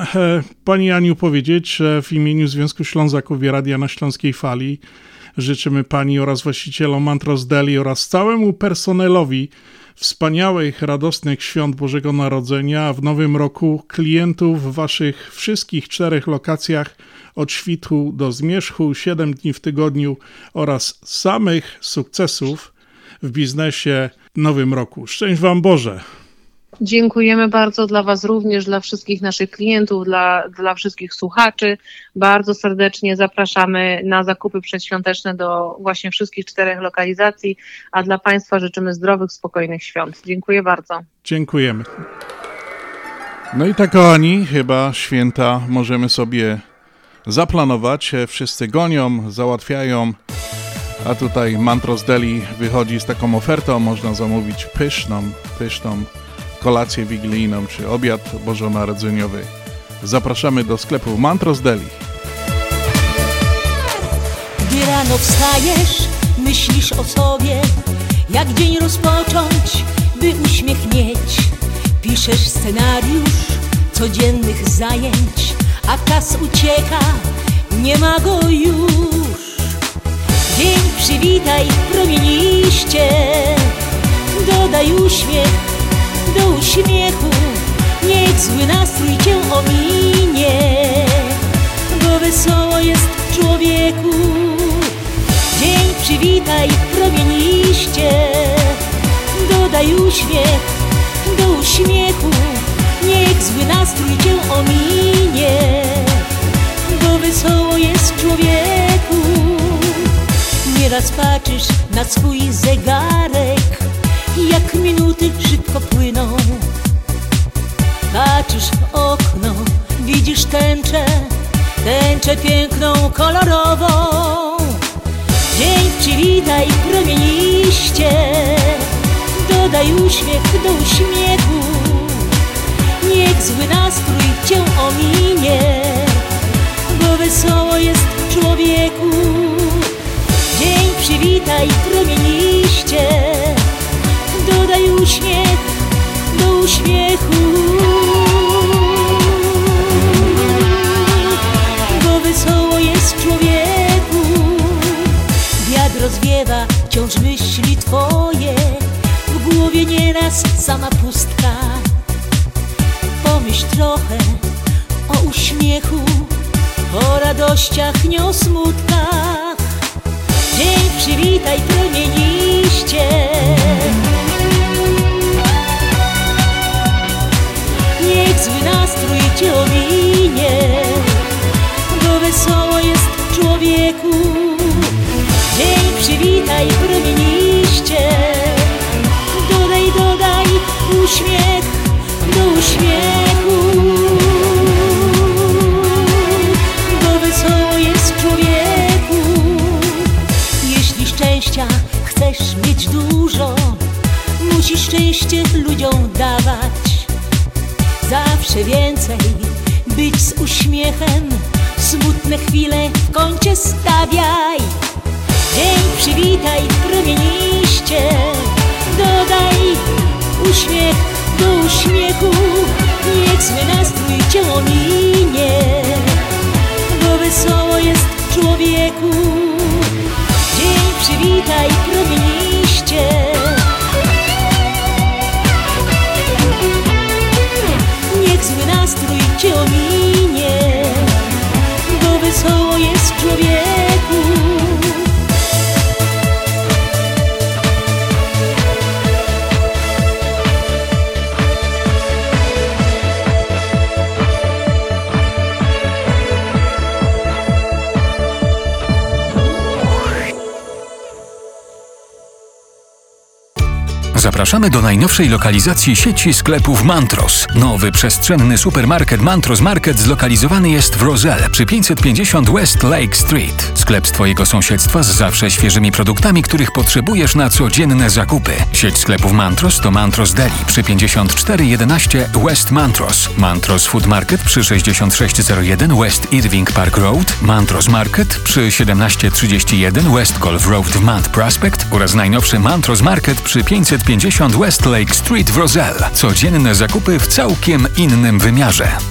Pani Aniu powiedzieć, w imieniu Związku Ślązaków i Radia na Śląskiej Fali życzymy Pani oraz właścicielom Mantros Deli oraz całemu personelowi wspaniałych, radosnych świąt Bożego Narodzenia, w nowym roku klientów w Waszych wszystkich czterech lokacjach od świtu do zmierzchu, 7 dni w tygodniu oraz samych sukcesów w biznesie nowym roku. Szczęść Wam Boże! Dziękujemy bardzo dla Was również, dla wszystkich naszych klientów, dla, dla wszystkich słuchaczy. Bardzo serdecznie zapraszamy na zakupy przedświąteczne do właśnie wszystkich czterech lokalizacji, a dla Państwa życzymy zdrowych, spokojnych świąt. Dziękuję bardzo. Dziękujemy. No i tak, kochani, chyba święta możemy sobie zaplanować. Wszyscy gonią, załatwiają, a tutaj Mantros Deli wychodzi z taką ofertą. Można zamówić pyszną, pyszną kolację wigilijną czy obiad bożonarodzeniowy. Zapraszamy do sklepu Mantros Deli. Gdy rano wstajesz, myślisz o sobie, jak dzień rozpocząć, by uśmiech mieć. Piszesz scenariusz codziennych zajęć, a czas ucieka, nie ma go już. Dzień przywitaj promieniście, dodaj uśmiech do uśmiechu, niech zły nastrój cię ominie, bo wesoło jest człowieku. Dzień przywitaj promieniście, dodaj uśmiech do uśmiechu, niech zły nastrój cię ominie, bo wesoło jest człowieku. Nieraz patrzysz na swój zegarek, jak minuty szybko płyną. Patrzysz w okno, widzisz tęczę, tęczę piękną, kolorową. Dzień przywitaj promieniście, dodaj uśmiech do uśmiechu. Niech zły nastrój cię ominie, bo wesoło jest człowieku. Przywitaj promieniście, dodaj uśmiechu. Bo wesoło jest człowieku. Wiatr rozwiewa wciąż myśli twoje. W głowie nieraz sama pustka. Pomyśl trochę o uśmiechu. O radościach, nie o smutkach Dzień przywitaj promieniście Niech zły nastrój cię ominie Bo wesoło jest człowieku. Dzień przywitaj promieniście Dodaj, dodaj uśmiech do uśmiechu szczęście ludziom dawać. Zawsze więcej być z uśmiechem Smutne chwile w kącie stawiaj. Dzień przywitaj promieniście Dodaj uśmiech do uśmiechu. Niech zły nastrój cię ominie Bo wesoło jest człowieku. Dzień przywitaj promieniście Zapraszamy do najnowszej lokalizacji sieci sklepów Mantros. Nowy przestrzenny supermarket Mantros Market zlokalizowany jest w Roselle przy 550 West Lake Street. Sklep z Twojego sąsiedztwa z zawsze świeżymi produktami, których potrzebujesz na codzienne zakupy. Sieć sklepów Mantros to Mantros Deli przy 5411 West Mantros, Mantros Food Market przy 6601 West Irving Park Road, Mantros Market przy 1731 West Golf Road w Mount Prospect oraz najnowszy Mantros Market przy 550 West Lake Street w Roselle. Codzienne zakupy w całkiem innym wymiarze.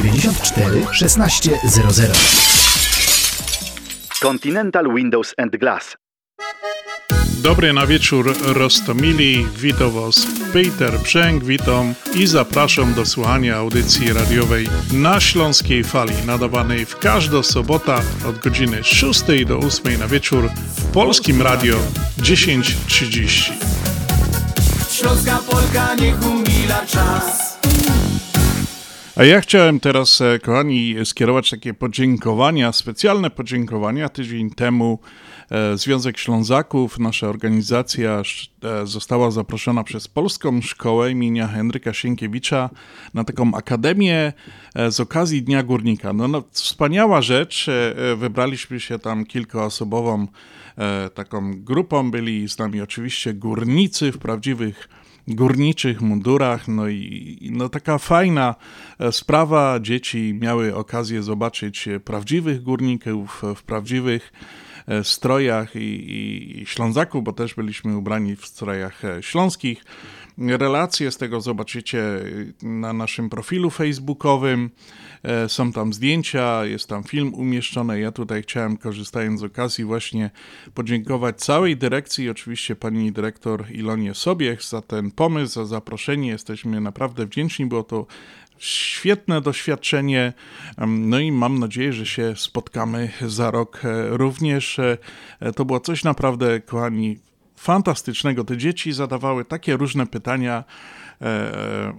794 1600. Continental Windows and Glass. Dobry na wieczór Rostomili, witam Was Peter Brzęk, witam i zapraszam do słuchania audycji radiowej na Śląskiej Fali, nadawanej w każdą sobotę od godziny 6 do 8 na wieczór w Polskim Radio 10.30. Śląska Polka niech umila czas. A ja chciałem teraz, e, kochani, skierować takie podziękowania, specjalne podziękowania. Tydzień temu e, Związek Ślązaków, nasza organizacja e, została zaproszona przez Polską Szkołę imienia Henryka Sienkiewicza na taką akademię z okazji Dnia Górnika. No, no wspaniała rzecz. Wybraliśmy się tam kilkoosobową taką grupą. Byli z nami oczywiście górnicy w prawdziwych górniczych mundurach, no i no taka fajna e, sprawa. Dzieci miały okazję zobaczyć prawdziwych górników w prawdziwych e, strojach i, i, i Ślązaków, bo też byliśmy ubrani w strojach e, śląskich. Relacje z tego zobaczycie na naszym profilu facebookowym. E, są tam zdjęcia, jest tam film umieszczony. Ja tutaj chciałem, korzystając z okazji, właśnie podziękować całej dyrekcji, oczywiście pani dyrektor Ilonie Sobiech za ten pomysł, za zaproszenie. Jesteśmy naprawdę wdzięczni, było to świetne doświadczenie. No i mam nadzieję, że się spotkamy za rok e, również. E, to było coś naprawdę, kochani, fantastycznego. Te dzieci zadawały takie różne pytania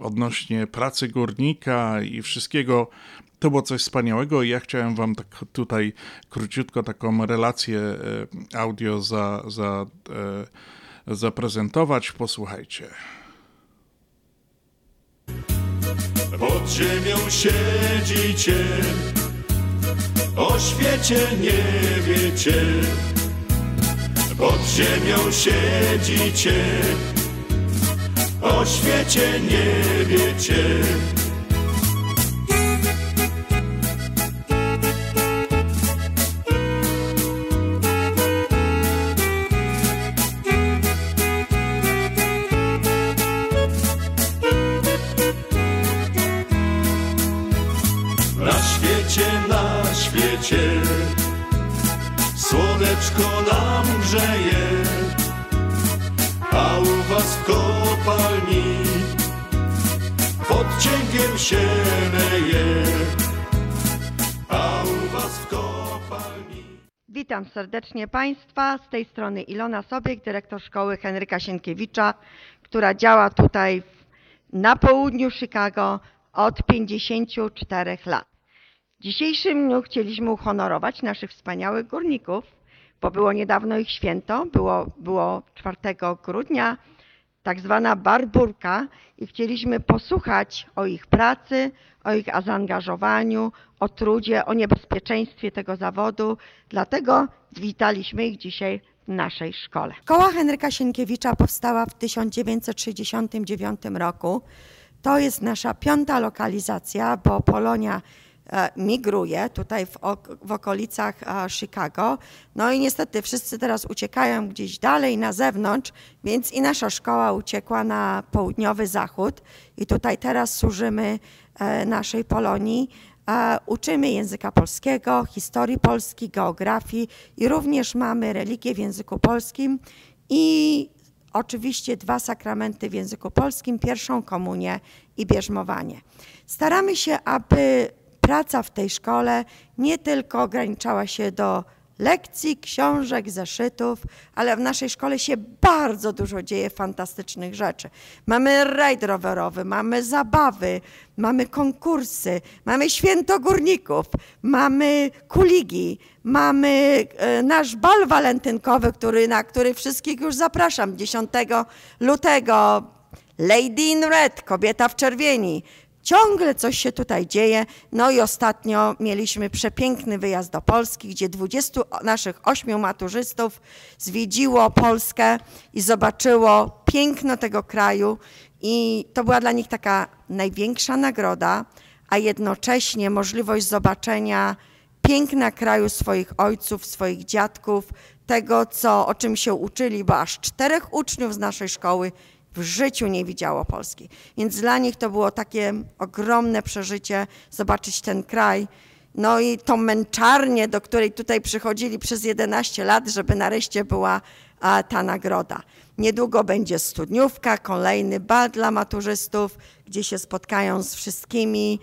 odnośnie pracy górnika i wszystkiego. To było coś wspaniałego i ja chciałem wam tak tutaj króciutko taką relację e, audio za, za, e, zaprezentować. Posłuchajcie. Pod ziemią siedzicie, o świecie nie wiecie. Pod ziemią siedzicie, o świecie nie wiecie. Na świecie, na świecie Słoneczko nam grzeje, a u was kopalni pod cięgiem się a u was w kopalni. Witam serdecznie Państwa. Z tej strony Ilona Sobiek, dyrektor szkoły Henryka Sienkiewicza, która działa tutaj na południu Chicago od 54 lat. W dzisiejszym dniu chcieliśmy uhonorować naszych wspaniałych górników, bo było niedawno ich święto, było, było 4 grudnia, tak zwana barburka i chcieliśmy posłuchać o ich pracy, o ich zaangażowaniu, o trudzie, o niebezpieczeństwie tego zawodu. Dlatego witaliśmy ich dzisiaj w naszej szkole. Szkoła Henryka Sienkiewicza powstała w 1969 roku. To jest nasza piąta lokalizacja, bo Polonia migruje tutaj w, w okolicach e, Chicago. No i niestety wszyscy teraz uciekają gdzieś dalej na zewnątrz, więc i nasza szkoła uciekła na południowy zachód i tutaj teraz służymy e, naszej Polonii. Uczymy języka polskiego, historii Polski, geografii i również mamy religię w języku polskim i oczywiście dwa sakramenty w języku polskim, pierwszą komunię i bierzmowanie. Staramy się, aby praca w tej szkole nie tylko ograniczała się do lekcji, książek, zeszytów, ale w naszej szkole się bardzo dużo dzieje fantastycznych rzeczy. Mamy rajd rowerowy, mamy zabawy, mamy konkursy, mamy święto górników, mamy kuligi, mamy e, nasz bal walentynkowy, który, na który wszystkich już zapraszam 10 lutego. Lady in Red, kobieta w czerwieni, Ciągle coś się tutaj dzieje. No i ostatnio mieliśmy przepiękny wyjazd do Polski, gdzie 20 naszych ośmiu maturzystów zwiedziło Polskę i zobaczyło piękno tego kraju. I to była dla nich taka największa nagroda, a jednocześnie możliwość zobaczenia piękna kraju swoich ojców, swoich dziadków, tego, co, o czym się uczyli, bo aż czterech uczniów z naszej szkoły w życiu nie widziało Polski. Więc dla nich to było takie ogromne przeżycie zobaczyć ten kraj. No i tą męczarnię, do której tutaj przychodzili przez 11 lat, żeby nareszcie była ta nagroda. Niedługo będzie studniówka, kolejny bal dla maturzystów, gdzie się spotkają z wszystkimi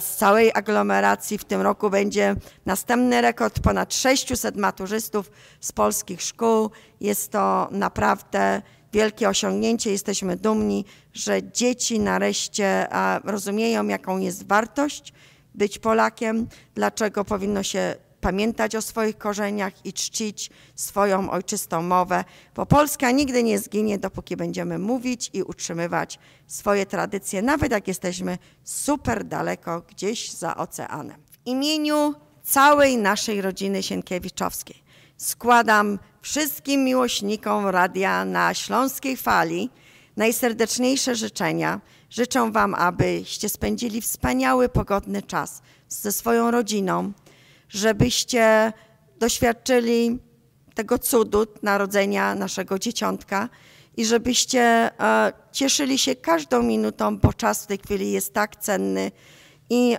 z całej aglomeracji. W tym roku będzie następny rekord, ponad 600 maturzystów z polskich szkół. Jest to naprawdę wielkie osiągnięcie. Jesteśmy dumni, że dzieci nareszcie rozumieją, jaką jest wartość być Polakiem, dlaczego powinno się pamiętać o swoich korzeniach i czcić swoją ojczystą mowę, bo Polska nigdy nie zginie, dopóki będziemy mówić i utrzymywać swoje tradycje, nawet jak jesteśmy super daleko gdzieś za oceanem. W imieniu całej naszej rodziny Sienkiewiczowskiej składam wszystkim miłośnikom radia na Śląskiej Fali najserdeczniejsze życzenia. Życzę Wam, abyście spędzili wspaniały, pogodny czas ze swoją rodziną, żebyście doświadczyli tego cudu narodzenia naszego dzieciątka i żebyście e, cieszyli się każdą minutą, bo czas w tej chwili jest tak cenny i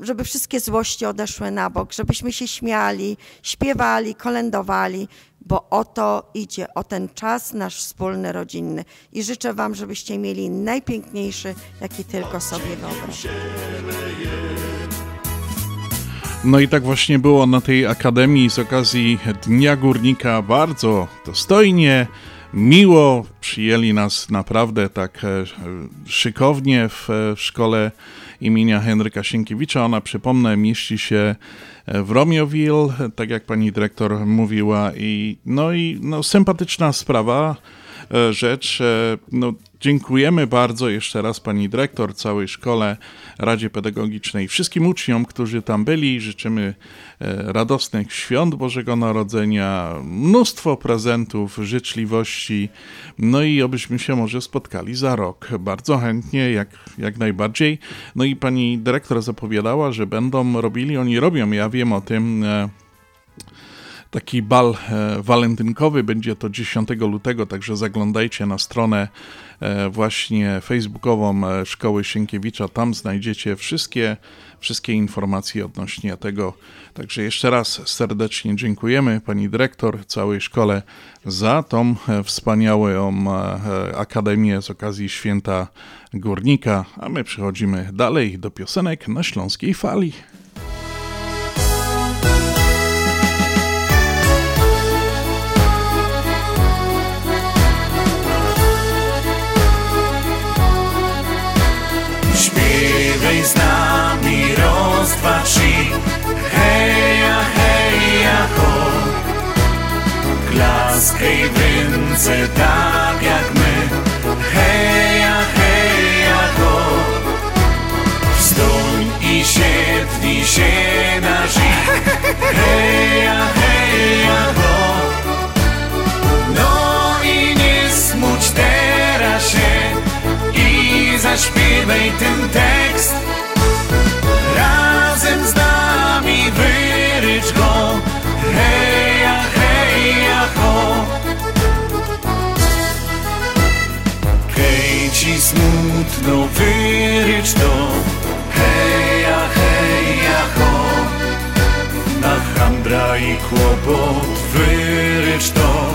żeby wszystkie złości odeszły na bok, żebyśmy się śmiali, śpiewali, kolędowali, bo o to idzie, o ten czas nasz wspólny, rodzinny. I życzę Wam, żebyście mieli najpiękniejszy, jaki tylko sobie wyobrażacie. No i tak właśnie było na tej akademii z okazji Dnia Górnika. Bardzo dostojnie, miło przyjęli nas naprawdę tak e, szykownie w e, szkole imienia Henryka Sienkiewicza. Ona, przypomnę, mieści się e, w Romioville, tak jak pani dyrektor mówiła. I, no i no, sympatyczna sprawa, rzecz. No, Dziękujemy bardzo jeszcze raz pani dyrektor, całej szkole, Radzie Pedagogicznej, wszystkim uczniom, którzy tam byli. Życzymy e, radosnych świąt Bożego Narodzenia, mnóstwo prezentów, życzliwości, no i obyśmy się może spotkali za rok. Bardzo chętnie, jak, jak najbardziej. No i pani dyrektor zapowiadała, że będą robili, oni robią, ja wiem o tym e, taki bal e, walentynkowy. Będzie to 10 lutego, także zaglądajcie na stronę e, właśnie facebookową e, Szkoły Sienkiewicza. Tam znajdziecie wszystkie, wszystkie informacje odnośnie tego. Także jeszcze raz serdecznie dziękujemy pani dyrektor, całej szkole za tą wspaniałą akademię z okazji Święta Górnika. A my przechodzimy dalej do piosenek na Śląskiej Fali. Raz, dwa, trzy Heja, heja, ho. Klaskaj ręce tak jak my. Heja, heja, ho. Wstań i siedli się na żyć Heja, heja, ho. No i nie smuć teraz się i zaśpiewaj ten tekst Razem z nami wyrycz go. Heja, heja, ho. Hej ci smutno wyrycz to. Heja, heja, ho. Na handra i kłopot wyrycz to.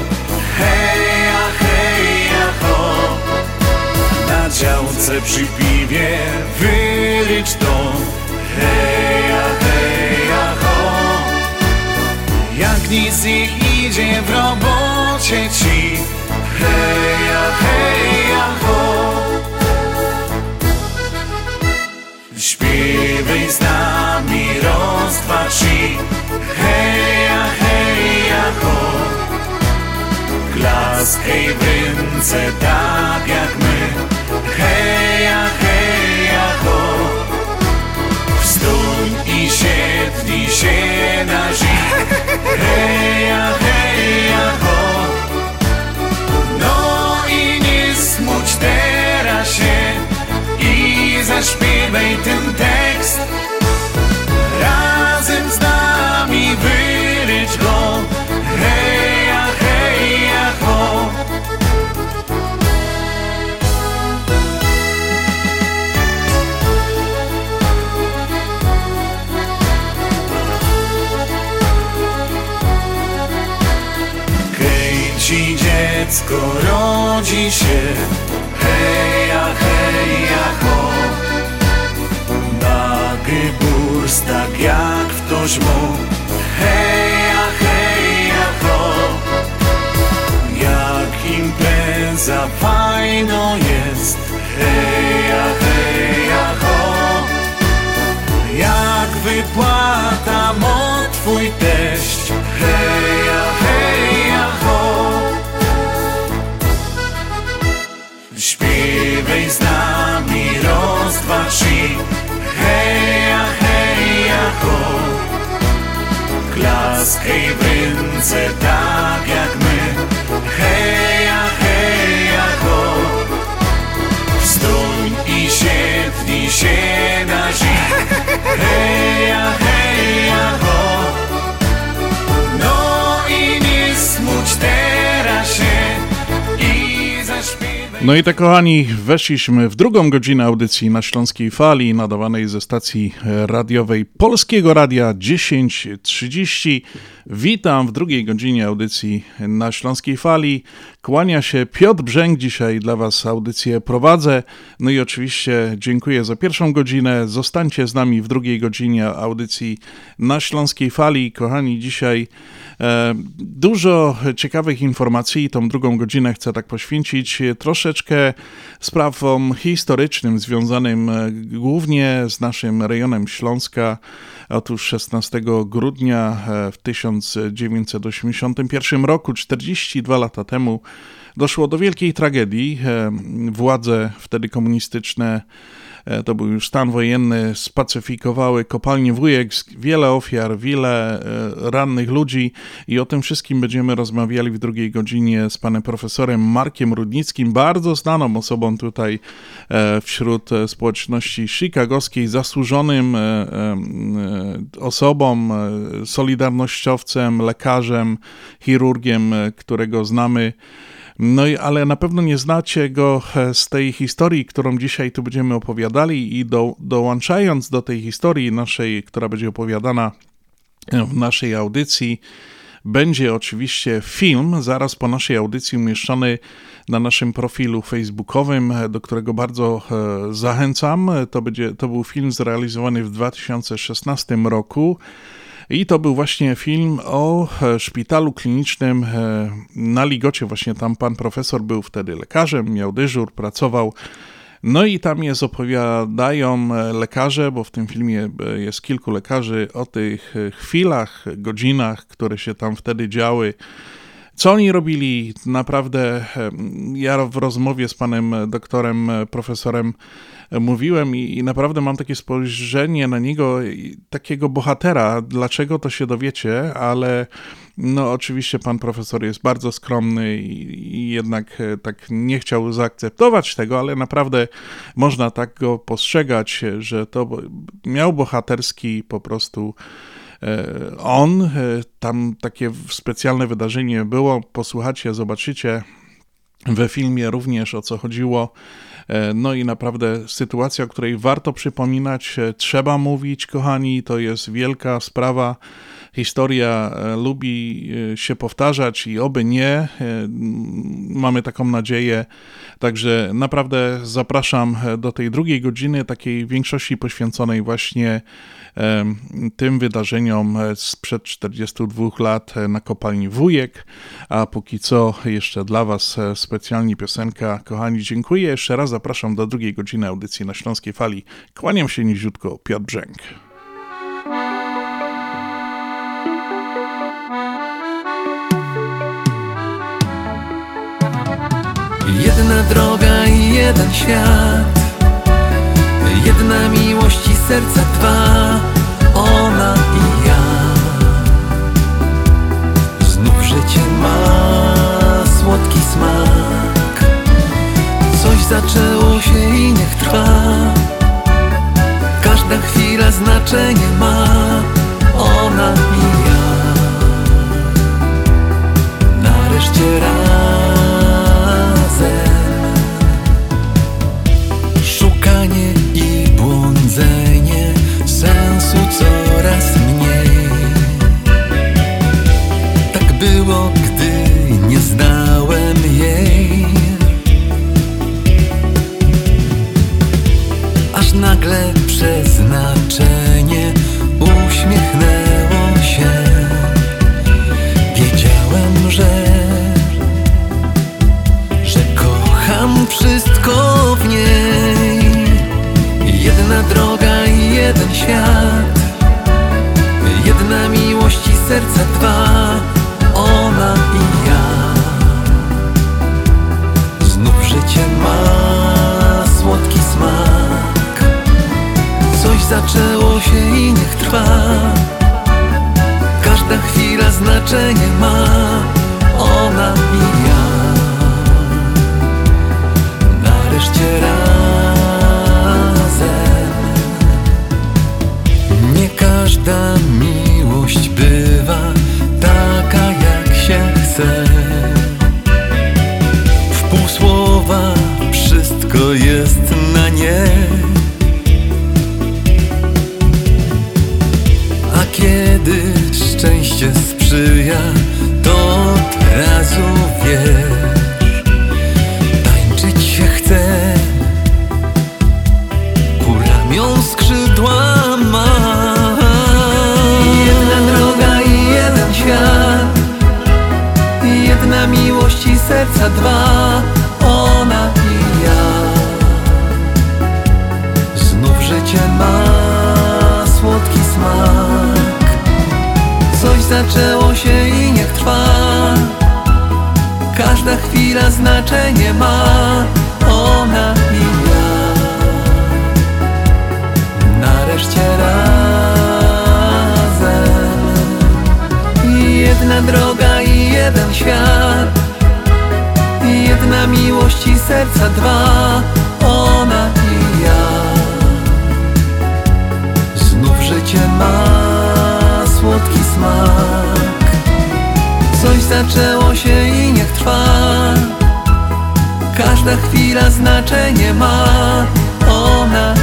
Heja, heja, ho. Na działce przy piwie wyrycz to Heja, heja, ho. Jak nic nie idzie w robocie ci. Heja, heja, ho. Śpiewaj z nami trzy Heja, heja, ho. Klaskaj w ręce tak jak my. Heja, heja, ho Wstań i siedli się na żyć Heja, heja, ho. No i nie smuć teraz się I zaśpiewaj ten tekst. Razem z nami dziecko rodzi się. Heja, heja, ho. Na gyburs tak jak ktoś mu. Heja, heja, ho. Jak impreza fajno jest. Heja, heja, ho. Jak wypłata motwa twój teść. Heja, heja, Śpiewaj z nami raz, dwa, trzy Heja, heja, ho. Klaskaj w ręce tak jak my. Heja, heja, ho. Stój i siednij się No i tak kochani, weszliśmy w drugą godzinę audycji na Śląskiej Fali, nadawanej ze stacji radiowej Polskiego Radia 1030. Witam w drugiej godzinie audycji na Śląskiej Fali. Kłania się Piotr Brzęk, dzisiaj dla Was audycję prowadzę. No i oczywiście dziękuję za pierwszą godzinę. Zostańcie z nami w drugiej godzinie audycji na Śląskiej Fali. Kochani, dzisiaj dużo ciekawych informacji. Tą drugą godzinę chcę tak poświęcić troszeczkę sprawom historycznym związanym e, głównie z naszym rejonem Śląska. Otóż 16 grudnia e, w 1981 roku, 42 lata temu, doszło do wielkiej tragedii. E, Władze wtedy komunistyczne e, to był już stan wojenny, spacyfikowały kopalnię Wujek, wiele ofiar, wiele e, rannych ludzi i o tym wszystkim będziemy rozmawiali w drugiej godzinie z panem profesorem Markiem Rudnickim, bardzo znaną osobą tutaj e, wśród e, społeczności chicagowskiej, zasłużonym e, e, osobą, e, solidarnościowcem, lekarzem, chirurgiem, e, którego znamy. No i ale na pewno nie znacie go e, z tej historii, którą dzisiaj tu będziemy opowiadali i do, dołączając do tej historii naszej, która będzie opowiadana w naszej audycji, będzie oczywiście film, zaraz po naszej audycji umieszczony na naszym profilu facebookowym, do którego bardzo e, zachęcam. To, będzie, to był film zrealizowany w 2016 roku. I to był właśnie film o e, szpitalu klinicznym e, na Ligocie. Właśnie tam pan profesor był wtedy lekarzem, miał dyżur, pracował. No i tam jest opowiadają e, lekarze, bo w tym filmie jest kilku lekarzy, o tych chwilach, godzinach, które się tam wtedy działy. Co oni robili? Naprawdę, ja w rozmowie z panem doktorem, profesorem mówiłem i, i, naprawdę mam takie spojrzenie na niego, takiego bohatera. Dlaczego to się dowiecie, ale no oczywiście pan profesor jest bardzo skromny i, i jednak tak nie chciał zaakceptować tego, ale naprawdę można tak go postrzegać, że to miał bohaterski po prostu on, tam takie specjalne wydarzenie było, posłuchacie, zobaczycie we filmie również o co chodziło. No i naprawdę sytuacja, o której warto przypominać, trzeba mówić, kochani, to jest wielka sprawa. Historia lubi się powtarzać i oby nie. Mamy taką nadzieję. Także naprawdę zapraszam do tej drugiej godziny, takiej większości poświęconej właśnie tym wydarzeniom sprzed 42 lat na kopalni Wujek. A póki co jeszcze dla Was specjalnie piosenka. Kochani, dziękuję. Jeszcze raz zapraszam do drugiej godziny audycji na Śląskiej Fali. Kłaniam się niziutko, Piotr Brzęk. Jedna droga i jeden świat Jedna miłość i serca dwa zaczęło się i niech trwa. Każda chwila znaczenie ma. Ona i ja. Nareszcie razem serca dwa, ona i ja. Znów życie ma słodki smak. Coś zaczęło się i niech trwa. Każda chwila znaczenie ma, ona i ja. Nareszcie jest na nie. A kiedy szczęście sprzyja, to od razu wiesz, tańczyć się chce. Ku ramion skrzydła ma Jedna droga i jeden świat Jedna miłość i serca dwa zaczęło się i niech trwa. Każda chwila znaczenie ma. Ona i ja. Nareszcie razem. Jedna droga i jeden świat. Jedna miłość i serca dwa. Ona i ja. Znów życie ma słodki smak zaczęło się i niech trwa. Każda chwila znaczenie ma. Ona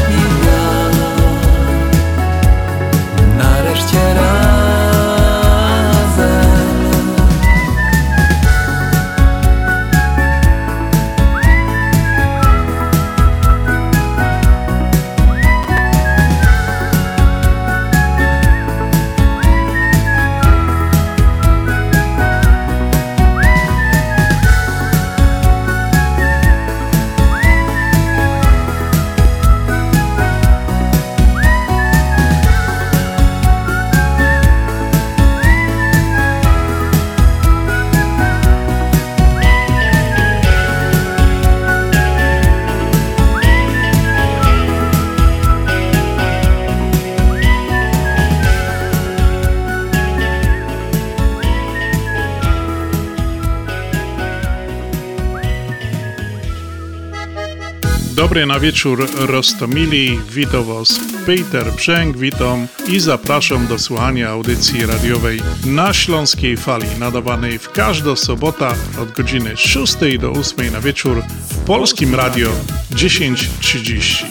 Dobry na wieczór Rostomili, witam Was Peter Brzęk, witam i zapraszam do słuchania audycji radiowej na Śląskiej Fali, nadawanej w każdą sobotę od godziny 6 do 8 na wieczór w Polskim Radio 10.30.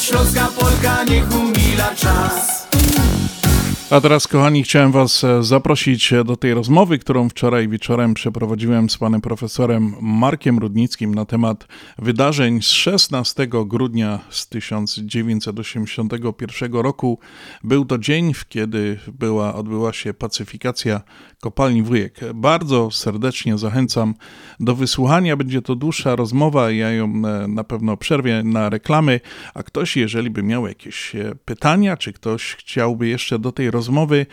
Śląska Polka niech umila czas. A teraz, kochani, chciałem Was e, zaprosić do tej rozmowy, którą wczoraj wieczorem przeprowadziłem z panem profesorem Markiem Rudnickim na temat wydarzeń z 16 grudnia z 1981 roku. Był to dzień, w kiedy była, odbyła się pacyfikacja kopalni Wujek. Bardzo serdecznie zachęcam do wysłuchania. Będzie to dłuższa rozmowa, ja ją e, na pewno przerwię na reklamy, a ktoś, jeżeli by miał jakieś e, pytania, czy ktoś chciałby jeszcze do tej rozmowy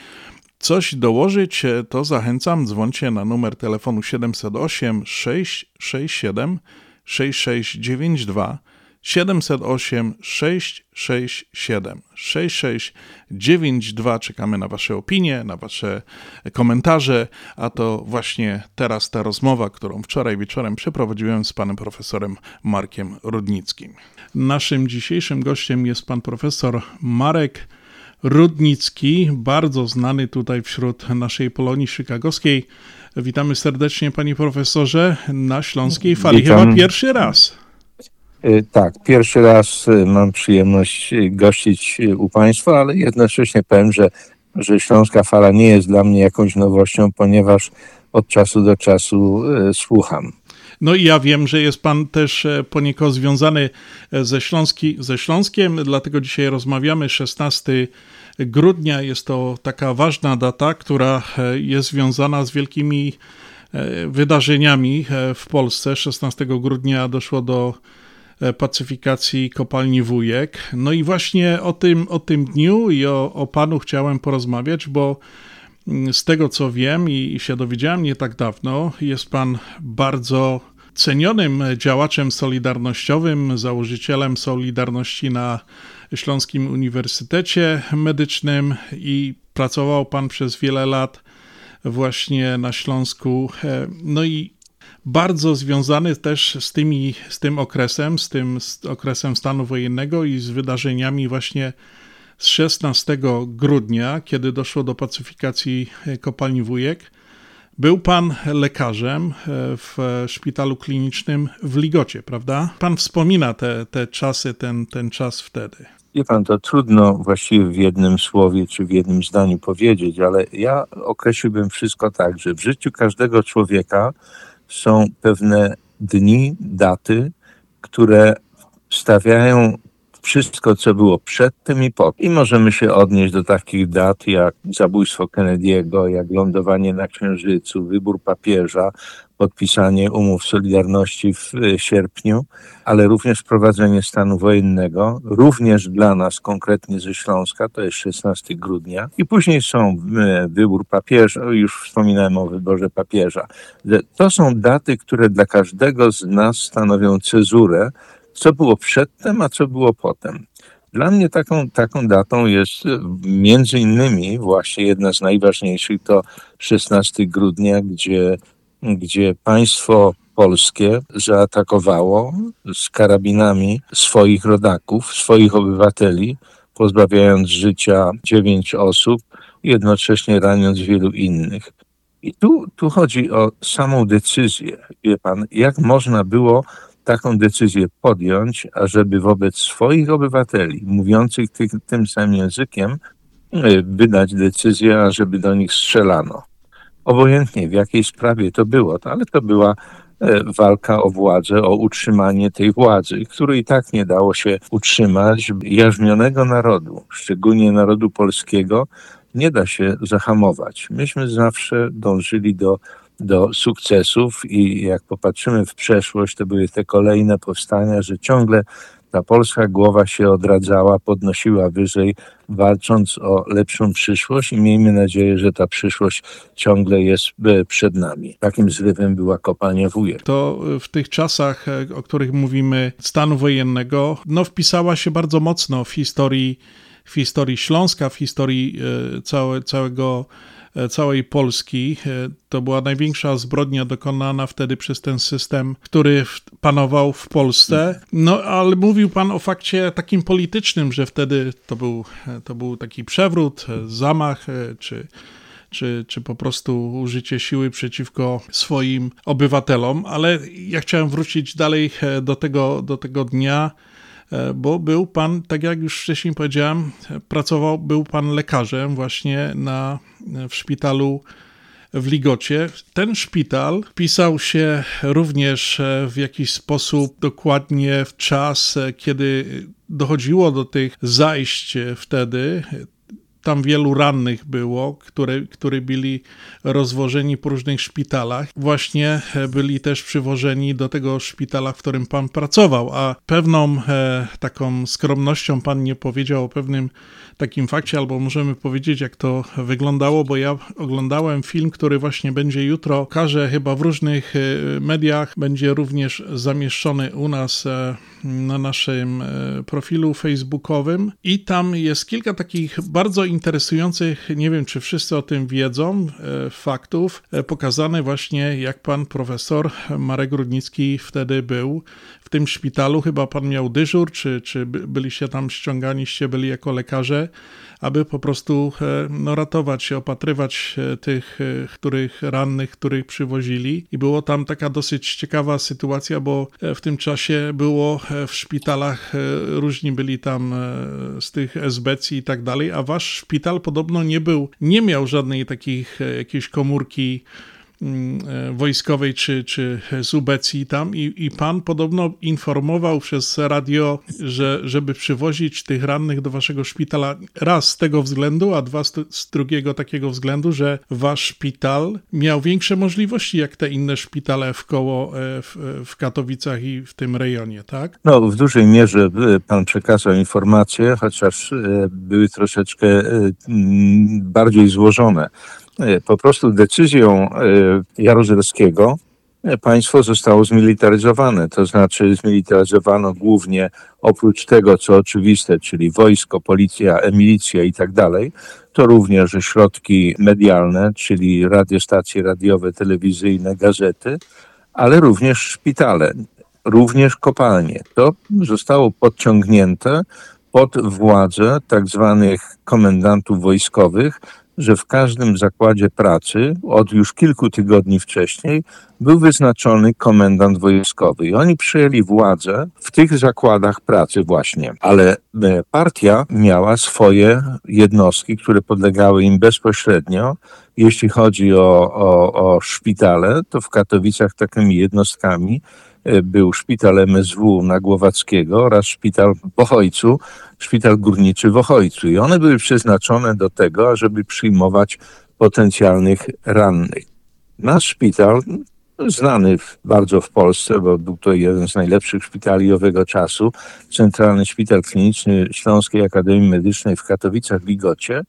coś dołożyć, e, to zachęcam, dzwońcie na numer telefonu 708 667 6692 708 667 6692. Czekamy na Wasze opinie, na Wasze komentarze, a to właśnie teraz ta rozmowa, którą wczoraj wieczorem przeprowadziłem z panem profesorem Markiem Rudnickim. Naszym dzisiejszym gościem jest pan profesor Marek Rudnicki, bardzo znany tutaj wśród naszej Polonii chicagowskiej. Witamy serdecznie, panie profesorze, na Śląskiej Fali. Witam. Chyba pierwszy raz. Y, Tak, pierwszy raz y, mam przyjemność y, gościć u Państwa, ale jednocześnie powiem, że, że Śląska Fala nie jest dla mnie jakąś nowością, ponieważ od czasu do czasu słucham. No i ja wiem, że jest pan też e, poniekąd związany e, ze, Śląski, ze Śląskiem, dlatego dzisiaj rozmawiamy. 16 grudnia jest to taka ważna data, która e, jest związana z wielkimi wydarzeniami w Polsce. 16 grudnia doszło do pacyfikacji kopalni Wujek. No i właśnie o tym, o tym dniu i o, o panu chciałem porozmawiać, bo Z tego co wiem i się dowiedziałem nie tak dawno, jest pan bardzo cenionym działaczem solidarnościowym, założycielem Solidarności na Śląskim Uniwersytecie Medycznym i pracował pan przez wiele lat właśnie na Śląsku. No i bardzo związany też z, tymi, z tym okresem, z tym z okresem stanu wojennego i z wydarzeniami właśnie z 16 grudnia, kiedy doszło do pacyfikacji kopalni Wujek. Był pan lekarzem e, w szpitalu klinicznym w Ligocie, prawda? Pan wspomina te, te czasy, ten, ten czas wtedy. Wie pan, to trudno właściwie w jednym słowie czy w jednym zdaniu powiedzieć, ale ja określiłbym wszystko tak, że w życiu każdego człowieka są pewne dni, daty, które stawiają wszystko, co było przed tym i po. I możemy się odnieść do takich dat jak zabójstwo Kennedy'ego, jak lądowanie na Księżycu, wybór papieża, podpisanie umów Solidarności w e, sierpniu, ale również wprowadzenie stanu wojennego, również dla nas konkretnie ze Śląska, to jest 16 grudnia. I później są e, wybór papieża, już wspominałem o wyborze papieża. To są daty, które dla każdego z nas stanowią cezurę, co było przedtem, a co było potem. Dla mnie taką, taką datą jest e, między innymi właśnie jedna z najważniejszych to 16 grudnia, gdzie, gdzie państwo polskie zaatakowało z karabinami swoich rodaków, swoich obywateli, pozbawiając życia dziewięć osób, jednocześnie raniąc wielu innych. I tu, tu chodzi o samą decyzję. Wie pan, jak można było taką decyzję podjąć, ażeby wobec swoich obywateli mówiących ty, tym samym językiem e, wydać decyzję, ażeby do nich strzelano. Obojętnie w jakiej sprawie to było, ale to była e, walka o władzę, o utrzymanie tej władzy, której i tak nie dało się utrzymać. Jarzmionego narodu, szczególnie narodu polskiego, nie da się zahamować. Myśmy zawsze dążyli do do sukcesów i jak popatrzymy w przeszłość, to były te kolejne powstania, że ciągle ta polska głowa się odradzała, podnosiła wyżej, walcząc o lepszą przyszłość i miejmy nadzieję, że ta przyszłość ciągle jest e, przed nami. Takim zrywem była kopalnia wujek. To w tych czasach, e, o których mówimy, stanu wojennego, no wpisała się bardzo mocno w historii, w historii Śląska, w historii e, całe, całego E, całej Polski. E, to była największa zbrodnia dokonana wtedy przez ten system, który panował w Polsce. No ale mówił pan o fakcie takim politycznym, że wtedy to był, e, to był taki przewrót, zamach czy czy, czy po prostu użycie siły przeciwko swoim obywatelom, ale ja chciałem wrócić dalej do tego, do tego dnia, E, bo był pan, tak jak już wcześniej powiedziałem, pracował, był pan lekarzem właśnie na, w szpitalu w Ligocie. Ten szpital pisał się również e, w jakiś sposób dokładnie w czas, e, kiedy dochodziło do tych zajść wtedy tam wielu rannych było, które, które byli rozwożeni po różnych szpitalach. Właśnie e, byli też przywożeni do tego szpitala, w którym pan pracował, a pewną e, taką skromnością pan nie powiedział o pewnym takim fakcie, albo możemy powiedzieć, jak to wyglądało, bo ja oglądałem film, który właśnie będzie jutro, każe chyba w różnych e, mediach, będzie również zamieszczony u nas e, na naszym profilu facebookowym. I tam jest kilka takich bardzo interesujących, nie wiem czy wszyscy o tym wiedzą, e, faktów, e, pokazane właśnie jak pan profesor Marek Rudnicki wtedy był w tym szpitalu. Chyba pan miał dyżur, czy, czy byliście tam ściąganiście, byli jako lekarze aby po prostu e, no, ratować się, opatrywać e, tych, e, których rannych, których przywozili. I było tam taka dosyć ciekawa sytuacja, bo w tym czasie było w szpitalach, różni byli tam z tych esbecji i tak dalej, a wasz szpital podobno nie był, nie miał żadnej takich jakiejś komórki e, wojskowej czy, czy z Ubecji tam i, i pan podobno informował przez radio, że żeby przywozić tych rannych do waszego szpitala raz z tego względu, a dwa z, z drugiego takiego względu, że wasz szpital miał większe możliwości jak te inne szpitale w koło e, w, w Katowicach i w tym rejonie, tak? No, w dużej mierze e, pan przekazał informacje, chociaż były troszeczkę bardziej złożone e, po prostu decyzją e, Jaruzelskiego e, państwo zostało zmilitaryzowane. To znaczy zmilitaryzowano głównie oprócz tego, co oczywiste, czyli wojsko, policja, milicja i tak dalej, to również środki medialne, czyli radiostacje radiowe, telewizyjne, gazety, ale również szpitale, również kopalnie. To zostało podciągnięte pod władzę tak zwanych komendantów wojskowych, że w każdym zakładzie pracy od już kilku tygodni wcześniej był wyznaczony komendant wojskowy. I oni przyjęli władzę w tych zakładach pracy właśnie. Ale e, partia miała swoje jednostki, które podlegały im bezpośrednio. Jeśli chodzi o, o, o szpitale, to w Katowicach takimi jednostkami był szpital MSW na Głowackiego oraz szpital w Ochojcu, szpital górniczy w Ochojcu. I one były przeznaczone do tego, ażeby przyjmować potencjalnych rannych. Nasz szpital, znany bardzo w Polsce, bo był to jeden z najlepszych szpitali owego czasu, Centralny Szpital Kliniczny Śląskiej Akademii Medycznej w Katowicach w Ligocie,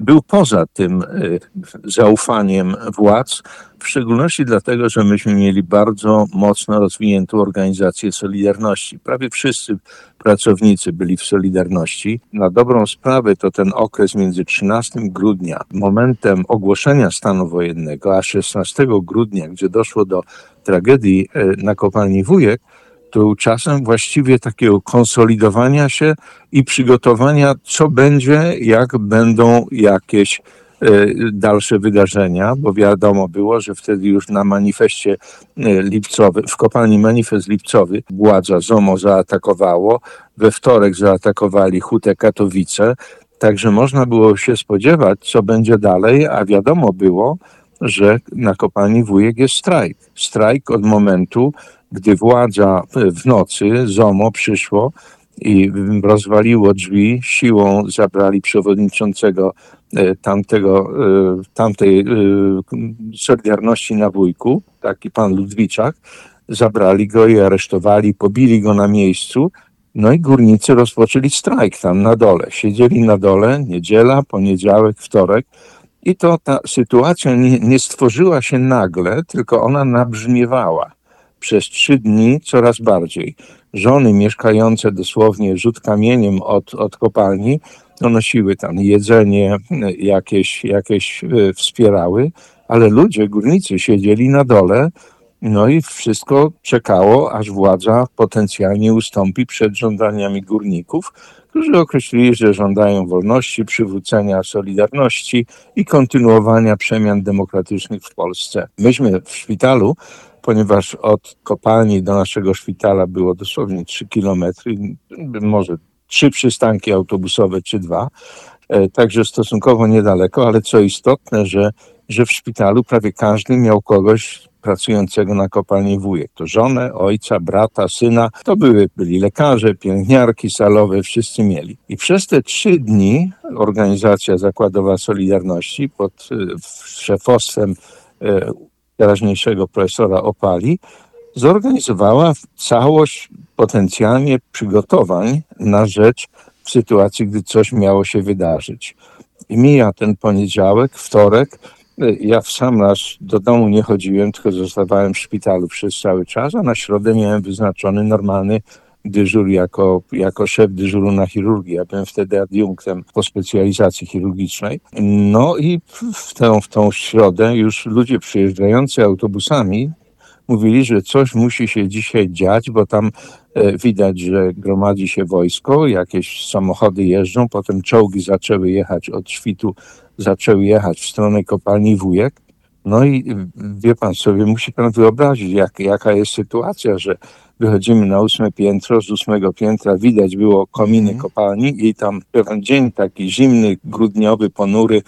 był poza tym y, zaufaniem władz, w szczególności dlatego, że myśmy mieli bardzo mocno rozwiniętą organizację Solidarności. Prawie wszyscy pracownicy byli w Solidarności. Na dobrą sprawę to ten okres między 13 grudnia, momentem ogłoszenia stanu wojennego, a 16 grudnia, gdzie doszło do tragedii y, na kopalni Wujek, to czasem właściwie takiego konsolidowania się i przygotowania, co będzie, jak będą jakieś e, dalsze wydarzenia, bo wiadomo było, że wtedy już na manifestie e, lipcowym, w kopalni manifest lipcowy władza ZOMO zaatakowało, we wtorek zaatakowali Hutę Katowice, także można było się spodziewać, co będzie dalej, a wiadomo było, że na kopalni Wujek jest strajk. Strajk od momentu, gdy władza w nocy, ZOMO przyszło i rozwaliło drzwi, siłą zabrali przewodniczącego e, tamtego, e, tamtej e, Solidarności na Wujku, taki pan Ludwiczak, zabrali go i aresztowali, pobili go na miejscu, no i górnicy rozpoczęli strajk tam na dole. Siedzieli na dole, niedziela, poniedziałek, wtorek, i to ta sytuacja nie, nie stworzyła się nagle, tylko ona nabrzmiewała przez trzy dni coraz bardziej. Żony mieszkające dosłownie rzut kamieniem od, od kopalni, nosiły tam jedzenie, jakieś, jakieś e, wspierały, ale ludzie, górnicy siedzieli na dole, no i wszystko czekało, aż władza potencjalnie ustąpi przed żądaniami górników, którzy określili, że żądają wolności, przywrócenia solidarności i kontynuowania przemian demokratycznych w Polsce. Myśmy w szpitalu ponieważ od kopalni do naszego szpitala było dosłownie 3 kilometry, może trzy przystanki autobusowe czy dwa, e, także stosunkowo niedaleko, ale co istotne, że, że w szpitalu prawie każdy miał kogoś pracującego na kopalni wujek. To żonę, ojca, brata, syna. To były, byli lekarze, pielęgniarki salowe, wszyscy mieli. I przez te trzy dni organizacja zakładowa Solidarności pod e, szefostwem e, teraźniejszego profesora Opali, zorganizowała całość potencjalnie przygotowań na rzecz w sytuacji, gdy coś miało się wydarzyć. I mija ten poniedziałek, wtorek. Ja w sam raz do domu nie chodziłem, tylko zostawałem w szpitalu przez cały czas, a na środę miałem wyznaczony normalny dyżur jako, jako szef dyżuru na chirurgii. Ja byłem wtedy adiunktem po specjalizacji chirurgicznej. No i w tę, w tą środę już ludzie przyjeżdżający autobusami mówili, że coś musi się dzisiaj dziać, bo tam e, widać, że gromadzi się wojsko, jakieś samochody jeżdżą, potem czołgi zaczęły jechać od świtu, zaczęły jechać w stronę kopalni Wujek. No i wie pan sobie, musi pan wyobrazić, jak, jaka jest sytuacja, że wychodzimy na ósme piętro, z ósmego piętra widać było kominy mhm. kopalni i tam pewien dzień taki zimny, grudniowy, ponury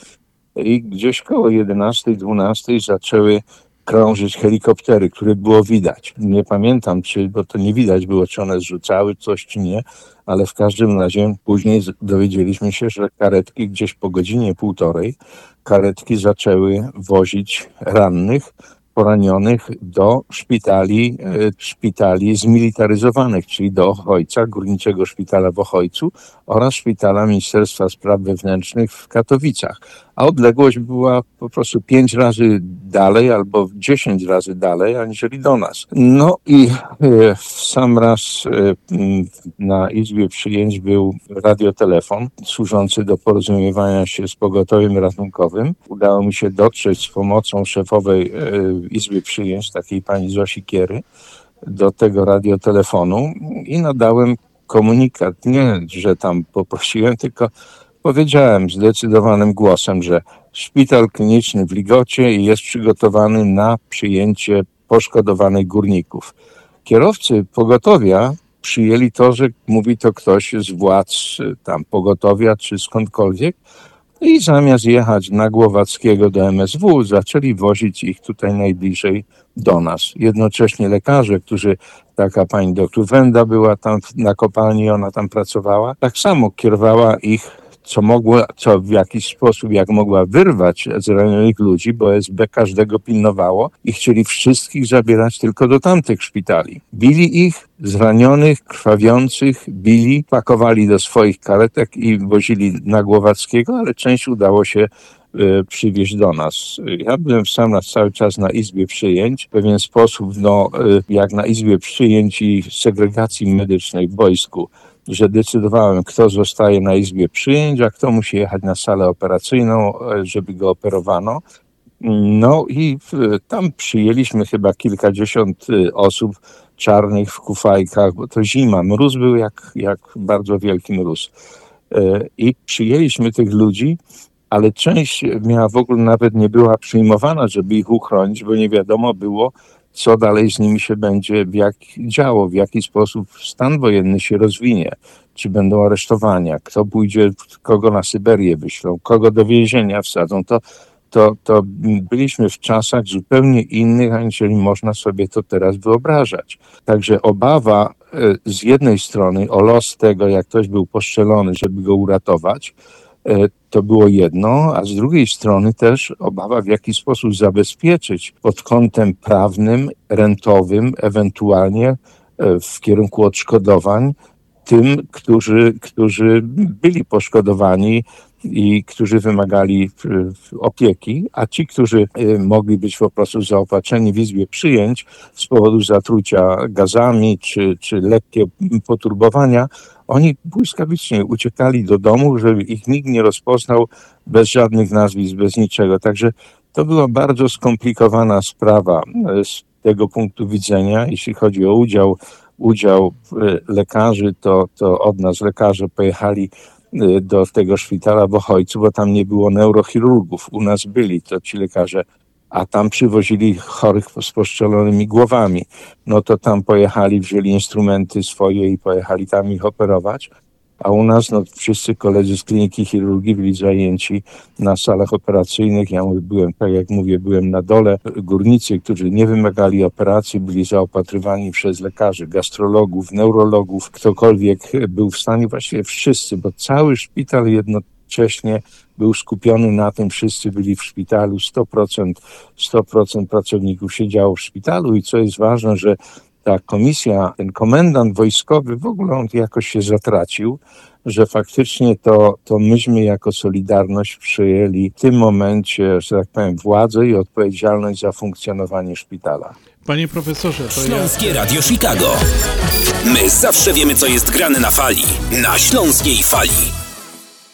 i gdzieś koło 11-12 zaczęły krążyć helikoptery, które było widać. Nie pamiętam, czy, bo to nie widać było, czy one zrzucały coś, czy nie, ale w każdym razie później dowiedzieliśmy się, że karetki gdzieś po godzinie, półtorej, karetki zaczęły wozić rannych, poranionych do szpitali, e, szpitali zmilitaryzowanych, czyli do Ochojca, Górniczego Szpitala w Ochojcu oraz Szpitala Ministerstwa Spraw Wewnętrznych w Katowicach. A odległość była po prostu pięć razy dalej albo dziesięć razy dalej, aniżeli do nas. No i e, sam raz e, na Izbie Przyjęć był radiotelefon służący do porozumiewania się z pogotowiem ratunkowym. Udało mi się dotrzeć z pomocą szefowej e, Izby Przyjęć, takiej pani Zosi Kiery, do tego radiotelefonu i nadałem komunikat. Nie, że tam poprosiłem, tylko powiedziałem zdecydowanym głosem, że szpital kliniczny w Ligocie jest przygotowany na przyjęcie poszkodowanych górników. Kierowcy pogotowia przyjęli to, że mówi to ktoś z władz y, tam pogotowia czy skądkolwiek i zamiast jechać na Głowackiego do MSW, zaczęli wozić ich tutaj najbliżej do nas. Jednocześnie lekarze, którzy, taka pani doktor Wenda była tam na kopalni, ona tam pracowała, tak samo kierowała ich co mogła, co w jakiś sposób, jak mogła wyrwać zranionych ludzi, bo SB każdego pilnowało i chcieli wszystkich zabierać tylko do tamtych szpitali. Bili ich, zranionych, krwawiących, bili, pakowali do swoich karetek i wozili na Głowackiego, ale część udało się e, przywieźć do nas. Ja byłem sam raz cały czas na Izbie Przyjęć. W pewien sposób, no, e, jak na Izbie Przyjęć i segregacji medycznej w wojsku, że decydowałem, kto zostaje na Izbie Przyjęć, a kto musi jechać na salę operacyjną, e, żeby go operowano. No i tam przyjęliśmy chyba kilkadziesiąt y, osób czarnych w kufajkach, bo to zima, mróz był jak, jak bardzo wielki mróz. E, I przyjęliśmy tych ludzi, ale część miała w ogóle nawet nie była przyjmowana, żeby ich uchronić, bo nie wiadomo było, co dalej z nimi się będzie w jak działo, w jaki sposób stan wojenny się rozwinie, czy będą aresztowania, kto pójdzie, kogo na Syberię wyślą, kogo do więzienia wsadzą. To, to, to byliśmy w czasach zupełnie innych, aniżeli można sobie to teraz wyobrażać. Także obawa e, z jednej strony o los tego, jak ktoś był poszczelony, żeby go uratować, to było jedno, a z drugiej strony też obawa, w jaki sposób zabezpieczyć pod kątem prawnym, rentowym, ewentualnie e, w kierunku odszkodowań tym, którzy, którzy byli poszkodowani i którzy wymagali e, opieki, a ci, którzy e, mogli być po prostu zaopatrzeni w izbie przyjęć z powodu zatrucia gazami czy, czy lekkie poturbowania, oni błyskawicznie uciekali do domu, żeby ich nikt nie rozpoznał bez żadnych nazwisk, bez niczego. Także to była bardzo skomplikowana sprawa e, z tego punktu widzenia, jeśli chodzi o udział, udział e, lekarzy, to, to od nas lekarze pojechali e, do tego szpitala w Ochojcu, bo tam nie było neurochirurgów. U nas byli to ci lekarze, a tam przywozili chorych z poszczelonymi głowami. No to tam pojechali, wzięli instrumenty swoje i pojechali tam ich operować. A u nas no, wszyscy koledzy z kliniki chirurgii byli zajęci na salach operacyjnych. Ja byłem, tak jak mówię, byłem na dole. Górnicy, którzy nie wymagali operacji, byli zaopatrywani przez lekarzy, gastrologów, neurologów, ktokolwiek był w stanie, właściwie wszyscy, bo cały szpital jednocześnie był skupiony na tym, wszyscy byli w szpitalu, 100%, 100% pracowników siedziało w szpitalu i co jest ważne, że ta komisja, ten komendant wojskowy w ogóle on jakoś się zatracił, że faktycznie to, to myśmy jako Solidarność przyjęli w tym momencie, że tak powiem, władzę i odpowiedzialność za funkcjonowanie szpitala. Panie profesorze, to ja... Śląskie Radio Chicago. My zawsze wiemy, co jest grane na fali. Na Śląskiej Fali.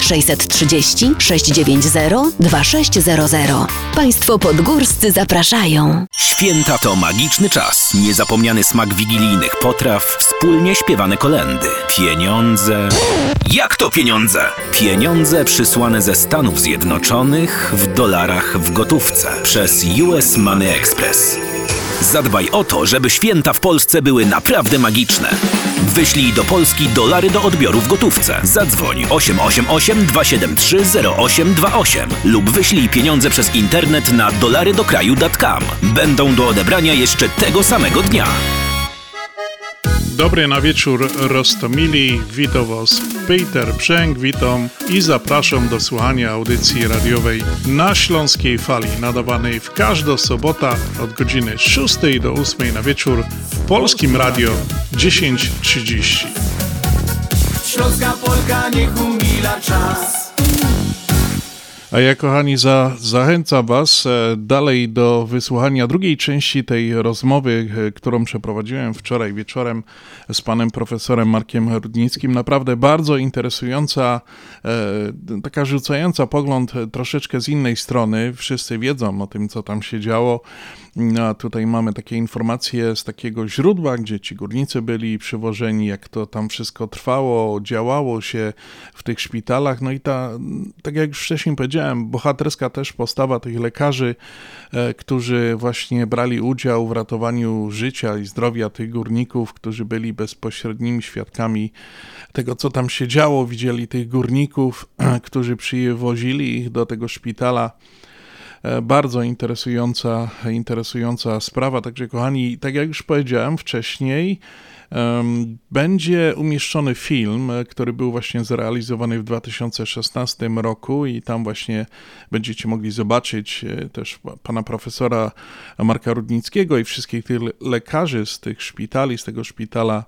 630 690 2600. Państwo podgórscy zapraszają. Święta to magiczny czas. Niezapomniany smak wigilijnych potraw, wspólnie śpiewane kolendy. Pieniądze. Jak to pieniądze? Pieniądze przysłane ze Stanów Zjednoczonych w dolarach w gotówce przez US Money Express. Zadbaj o to, żeby święta w Polsce były naprawdę magiczne. Wyślij do Polski dolary do odbioru w gotówce. Zadzwoń 888 273 0828 lub wyślij pieniądze przez internet na dolarydokraju.com. Będą do odebrania jeszcze tego samego dnia. Dobry na wieczór Rostomili, witam Was Peter Brzęk, witam i zapraszam do słuchania audycji radiowej na Śląskiej Fali, nadawanej w każdą sobotę od godziny 6 do 8 na wieczór w Polskim Radio 10.30. Śląska Polka niech umila czas. A ja, kochani, za, zachęcam Was e, dalej do wysłuchania drugiej części tej rozmowy, e, którą przeprowadziłem wczoraj wieczorem z panem profesorem Markiem Rudnickim. Naprawdę bardzo interesująca, e, taka rzucająca pogląd troszeczkę z innej strony. Wszyscy wiedzą o tym, co tam się działo. No, a tutaj mamy takie informacje z takiego źródła, gdzie ci górnicy byli przywożeni, jak to tam wszystko trwało, działało się w tych szpitalach. No i ta, tak jak już wcześniej powiedziałem, bohaterska też postawa tych lekarzy, e, którzy właśnie brali udział w ratowaniu życia i zdrowia tych górników, którzy byli bezpośrednimi świadkami tego, co tam się działo, widzieli tych górników, którzy przywozili ich do tego szpitala. E, bardzo interesująca, interesująca sprawa. Także, kochani, tak jak już powiedziałem wcześniej, będzie umieszczony film, e, który był właśnie zrealizowany w 2016 roku i tam właśnie będziecie mogli zobaczyć e, też pana profesora Marka Rudnickiego i wszystkich tych lekarzy z tych szpitali, z tego szpitala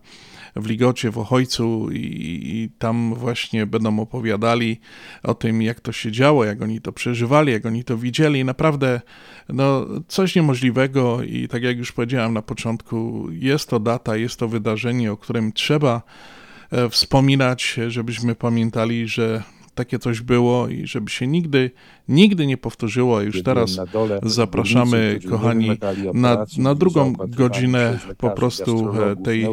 w Ligocie, w Ochojcu i, i, tam właśnie będą opowiadali o tym, jak to się działo, jak oni to przeżywali, jak oni to widzieli. Naprawdę no, coś niemożliwego i tak jak już powiedziałem na początku, jest to data, jest to wydarzenie, o którym trzeba e, wspominać, żebyśmy pamiętali, że takie coś było i żeby się nigdy, nigdy nie powtórzyło. Już teraz zapraszamy, kochani, na, na drugą godzinę po prostu e, tej e,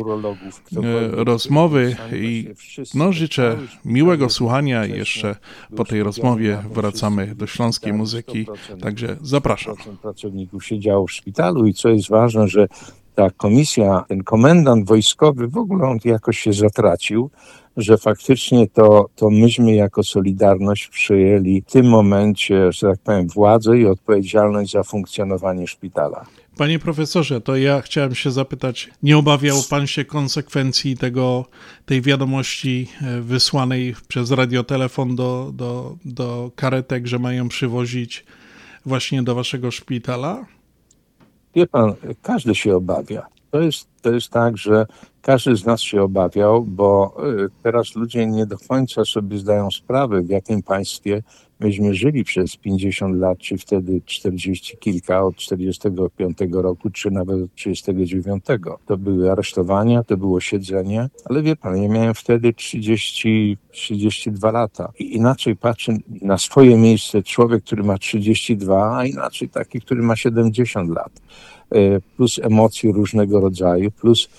rozmowy i no, życzę miłego słuchania i jeszcze po tej rozmowie wracamy do śląskiej muzyki, także zapraszam. pracowników siedziało w szpitalu i co jest ważne, że ta komisja, ten komendant wojskowy w ogóle on jakoś się zatracił, że faktycznie to, to myśmy jako Solidarność przyjęli w tym momencie, że tak powiem, władzę i odpowiedzialność za funkcjonowanie szpitala. Panie profesorze, to ja chciałem się zapytać, nie obawiał pan się konsekwencji tego, tej wiadomości e, wysłanej przez radiotelefon do, do, do karetek, że mają przywozić właśnie do waszego szpitala? Wie pan, każdy się obawia. To jest, to jest tak, że każdy z nas się obawiał, bo y, teraz ludzie nie do końca sobie zdają sprawę, w jakim państwie myśmy żyli przez 50 lat, czy wtedy 40 kilka, od 45 roku, czy nawet od 39. To były aresztowania, to było siedzenie, ale wie pan, ja miałem wtedy 30, 32 lata i inaczej patrzy na swoje miejsce człowiek, który ma 32, a inaczej taki, który ma 70 lat. Y, plus emocje różnego rodzaju, plus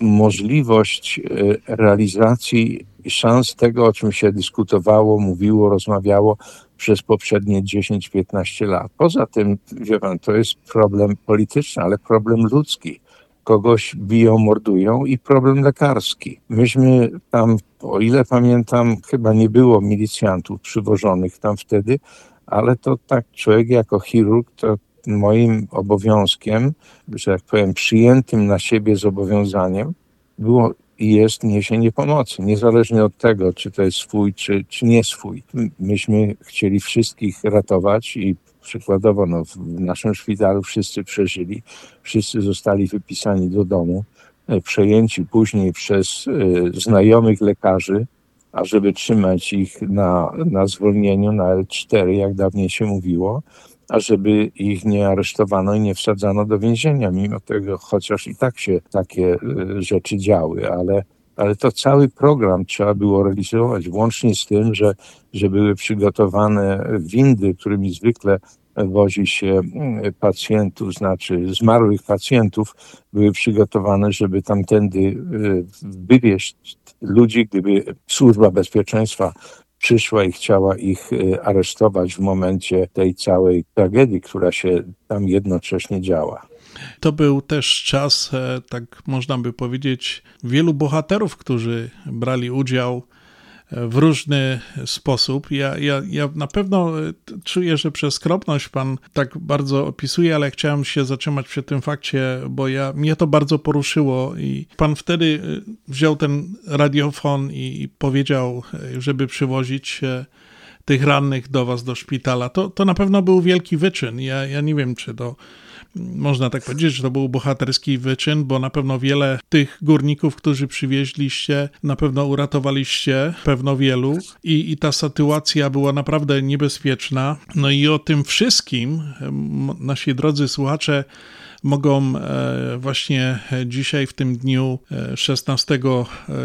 możliwość e, realizacji szans tego, o czym się dyskutowało, mówiło, rozmawiało przez poprzednie 10-15 lat. Poza tym, wie pan, to jest problem polityczny, ale problem ludzki. Kogoś biją, mordują i problem lekarski. Myśmy tam, o ile pamiętam, chyba nie było milicjantów przywożonych tam wtedy, ale to tak człowiek jako chirurg to moim obowiązkiem, że tak powiem, przyjętym na siebie zobowiązaniem było jest niesienie pomocy, niezależnie od tego, czy to jest swój, czy, czy nie swój. Myśmy chcieli wszystkich ratować i przykładowo no, w naszym szpitalu wszyscy przeżyli, wszyscy zostali wypisani do domu, e, przejęci później przez y, znajomych lekarzy, ażeby trzymać ich na, na zwolnieniu, na L4, jak dawniej się mówiło, ażeby ich nie aresztowano i nie wsadzano do więzienia, mimo tego, chociaż i tak się takie y, rzeczy działy, ale, ale to cały program trzeba było realizować, włącznie z tym, że, że były przygotowane windy, którymi zwykle wozi się y, pacjentów, znaczy zmarłych pacjentów, były przygotowane, żeby tamtędy y, wywieźć ludzi, gdyby służba bezpieczeństwa przyszła i chciała ich y, aresztować w momencie tej całej tragedii, która się tam jednocześnie działa. To był też czas, e, tak można by powiedzieć, wielu bohaterów, którzy brali udział różny sposób. Ja, ja, ja na pewno e, czuję, że przez skromność pan tak bardzo opisuje, ale chciałem się zatrzymać przy tym fakcie, bo ja, mnie to bardzo poruszyło i pan wtedy e, wziął ten radiofon i, i powiedział, e, żeby przywozić tych rannych do was do szpitala. To, to na pewno był wielki wyczyn. Ja, ja nie wiem, czy to można tak powiedzieć, że to był bohaterski wyczyn, bo na pewno wiele tych górników, którzy przywieźliście, na pewno uratowaliście, pewno wielu i, i ta sytuacja była naprawdę niebezpieczna. No i o tym wszystkim nasi drodzy słuchacze mogą e, właśnie dzisiaj, w tym dniu 16 e,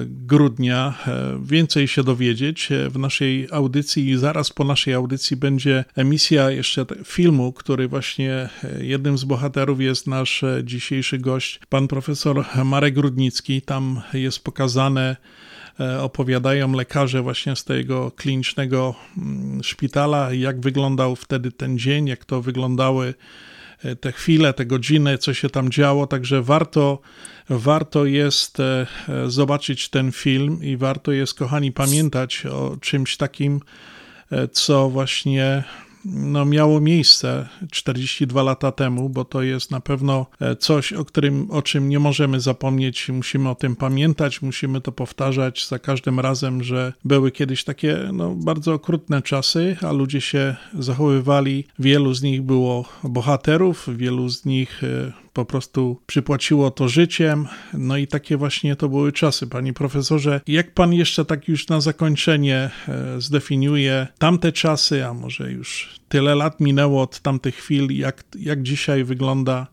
grudnia, e, więcej się dowiedzieć w naszej audycji i zaraz po naszej audycji będzie emisja jeszcze filmu, który właśnie jednym z bohaterów jest nasz dzisiejszy gość, pan profesor Marek Grudnicki. Tam jest pokazane opowiadają lekarze właśnie z tego klinicznego mm, szpitala, jak wyglądał wtedy ten dzień, jak to wyglądały te chwile, te godziny, co się tam działo, także warto, warto jest e, e, zobaczyć ten film i warto jest, kochani, pamiętać o czymś takim, co właśnie no, miało miejsce 42 lata temu, bo to jest na pewno e, coś, o, którym, o czym nie możemy zapomnieć. Musimy o tym pamiętać, musimy to powtarzać za każdym razem, że były kiedyś takie no, bardzo okrutne czasy, a ludzie się zachowywali. Wielu z nich było bohaterów, wielu z nich e, po prostu przypłaciło to życiem. No i takie właśnie to były czasy, panie profesorze. Jak pan jeszcze tak już na zakończenie e, zdefiniuje tamte czasy, a może już tyle lat minęło od tamtych chwil, jak, jak dzisiaj wygląda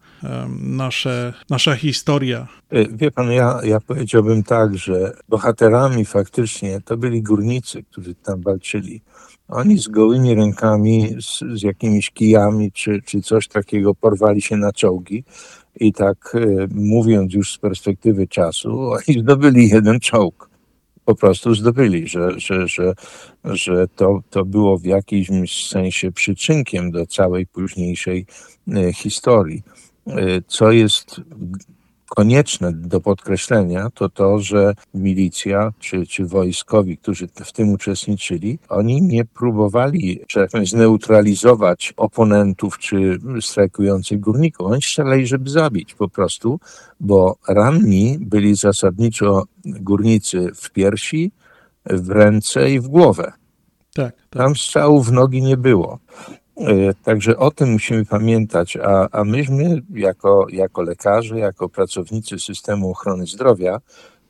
nasze, nasza historia. E, wie pan, ja, ja powiedziałbym tak, że bohaterami faktycznie to byli górnicy, którzy tam walczyli. Oni z gołymi rękami, z, z jakimiś kijami czy, czy coś takiego porwali się na czołgi i tak e, mówiąc już z perspektywy czasu, oni zdobyli jeden czołg. Po prostu zdobyli, że, że, że, że to, to było w jakimś sensie przyczynkiem do całej późniejszej e, historii. E, co jest konieczne do podkreślenia, to to, że milicja czy, czy wojskowi, którzy w tym uczestniczyli, oni nie próbowali, tak zneutralizować oponentów czy strajkujących górników. Oni strzelali, żeby zabić po prostu, bo ranni byli zasadniczo górnicy w piersi, w ręce i w głowę. Tak, tak. Tam strzałów w nogi nie było. E, także o tym musimy pamiętać, a, a myśmy jako, jako lekarze, jako pracownicy systemu ochrony zdrowia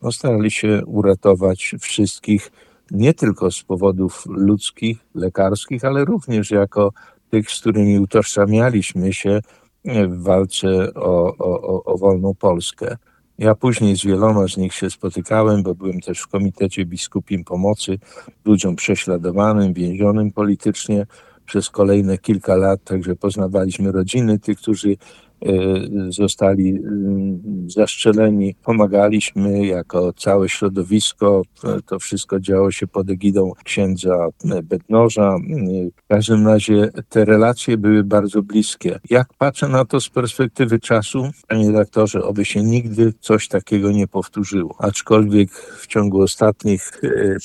no, starali się uratować wszystkich nie tylko z powodów ludzkich, lekarskich, ale również jako tych, z którymi utożsamialiśmy się w walce o, o, o wolną Polskę. Ja później z wieloma z nich się spotykałem, bo byłem też w Komitecie Biskupim Pomocy ludziom prześladowanym, więzionym politycznie przez kolejne kilka lat, także poznawaliśmy rodziny tych, którzy e, zostali mm, zastrzeleni. Pomagaliśmy jako całe środowisko. To wszystko działo się pod egidą księdza Bednoża. W każdym razie te relacje były bardzo bliskie. Jak patrzę na to z perspektywy czasu, panie redaktorze, oby się nigdy coś takiego nie powtórzyło. Aczkolwiek w ciągu ostatnich e,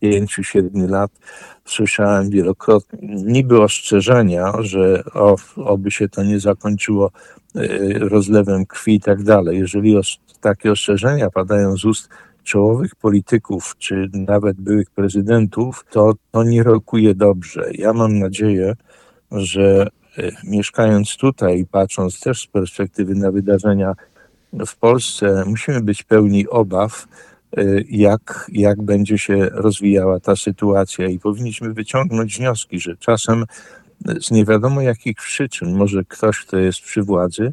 pięciu, siedmiu lat słyszałem wielokrotnie niby ostrzeżenia, że o, oby się to nie zakończyło e, rozlewem krwi i tak dalej. Jeżeli os takie ostrzeżenia padają z ust czołowych polityków, czy nawet byłych prezydentów, to to nie rokuje dobrze. Ja mam nadzieję, że e, mieszkając tutaj i patrząc też z perspektywy na wydarzenia w Polsce, musimy być pełni obaw, Y, jak, jak będzie się rozwijała ta sytuacja i powinniśmy wyciągnąć wnioski, że czasem z nie wiadomo jakich przyczyn może ktoś, kto jest przy władzy,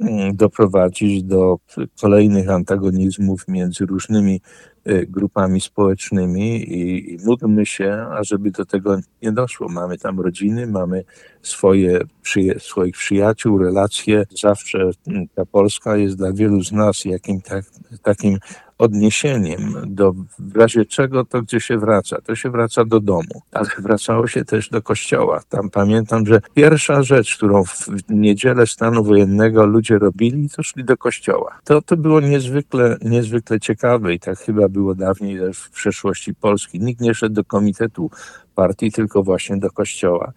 mm, doprowadzić do kolejnych antagonizmów między różnymi y, grupami społecznymi i, i módlmy się, ażeby do tego nie doszło. Mamy tam rodziny, mamy swoje, przyja swoich przyjaciół, relacje. Zawsze ta Polska jest dla wielu z nas jakim tak, takim odniesieniem do w razie czego to gdzie się wraca. To się wraca do domu, ale wracało się też do kościoła. Tam pamiętam, że pierwsza rzecz, którą w niedzielę stanu wojennego ludzie robili, to szli do kościoła. To, to było niezwykle, niezwykle ciekawe i tak chyba było dawniej też w przeszłości Polski. Nikt nie szedł do komitetu partii, tylko właśnie do kościoła.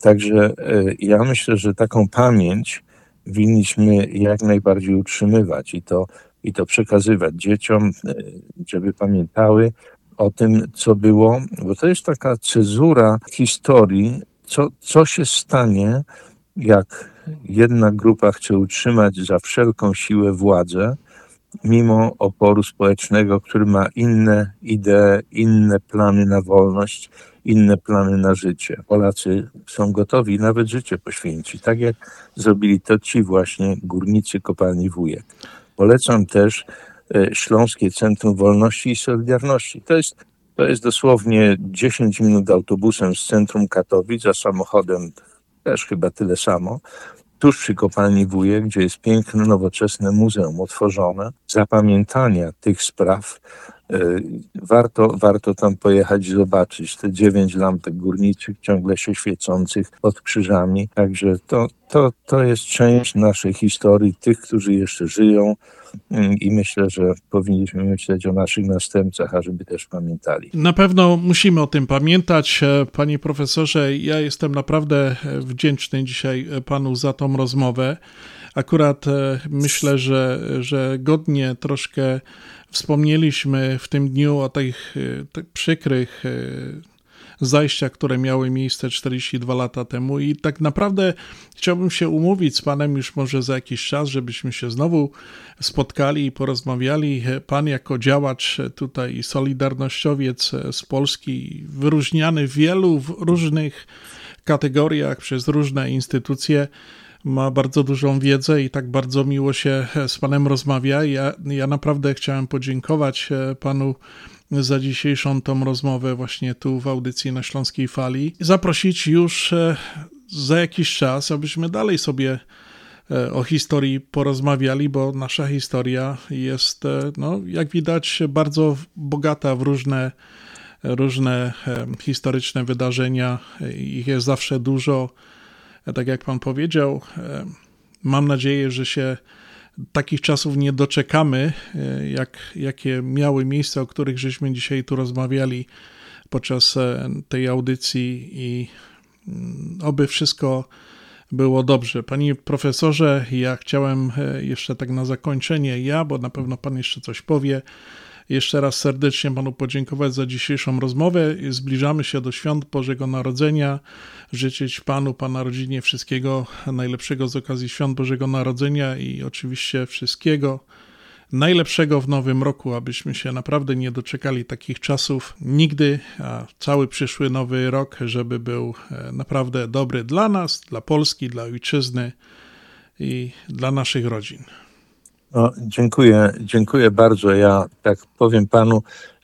Także e, ja myślę, że taką pamięć winniśmy jak najbardziej utrzymywać i to, i to przekazywać dzieciom, e, żeby pamiętały o tym, co było, bo to jest taka cezura historii, co, co się stanie, jak jedna grupa chce utrzymać za wszelką siłę władzę, mimo oporu społecznego, który ma inne idee, inne plany na wolność, inne plany na życie. Polacy są gotowi nawet życie poświęcić, tak jak zrobili to ci właśnie górnicy kopalni Wujek. Polecam też e, Śląskie Centrum Wolności i Solidarności. To jest, to jest dosłownie 10 minut autobusem z centrum Katowic, a samochodem też chyba tyle samo tuż przy kopalni Wujek, gdzie jest piękne, nowoczesne muzeum otworzone, zapamiętania tych spraw. E, warto, warto tam pojechać zobaczyć te dziewięć lampek górniczych ciągle się świecących pod krzyżami. Także to, to, to jest część naszej historii, tych, którzy jeszcze żyją, Mm, i myślę, że powinniśmy myśleć o naszych następcach, ażeby też pamiętali. Na pewno musimy o tym pamiętać. E, panie profesorze, ja jestem naprawdę e, wdzięczny dzisiaj e, panu za tą rozmowę. Akurat myślę, że, że godnie troszkę wspomnieliśmy w tym dniu o tych, tych przykrych zajścia, które miały miejsce 42 lata temu i tak naprawdę chciałbym się umówić z panem już może za jakiś czas, żebyśmy się znowu spotkali i porozmawiali. Pan jako działacz tutaj solidarnościowiec z Polski, wyróżniany w wielu w różnych kategoriach przez różne instytucje, ma bardzo dużą wiedzę i tak bardzo miło się z Panem rozmawia. Ja, ja naprawdę chciałem podziękować Panu za dzisiejszą tą rozmowę właśnie tu w audycji na Śląskiej Fali. Zaprosić już e, za jakiś czas, abyśmy dalej sobie e, o historii porozmawiali, bo nasza historia jest, e, no, jak widać, bardzo bogata w różne, różne historyczne wydarzenia. Ich jest zawsze dużo. Tak jak pan powiedział, mam nadzieję, że się takich czasów nie doczekamy, e, jak, jakie miały miejsce, o których żeśmy dzisiaj tu rozmawiali podczas e, tej audycji i mm, oby wszystko było dobrze. Panie profesorze, ja chciałem e, jeszcze tak na zakończenie, ja, bo na pewno pan jeszcze coś powie, jeszcze raz serdecznie Panu podziękować za dzisiejszą rozmowę. Zbliżamy się do świąt Bożego Narodzenia. Życzyć Panu, Pana rodzinie wszystkiego najlepszego z okazji świąt Bożego Narodzenia i oczywiście wszystkiego najlepszego w nowym roku, abyśmy się naprawdę nie doczekali takich czasów nigdy, a cały przyszły nowy rok, żeby był e, naprawdę dobry dla nas, dla Polski, dla ojczyzny i dla naszych rodzin. No, dziękuję, dziękuję bardzo. Ja tak powiem panu,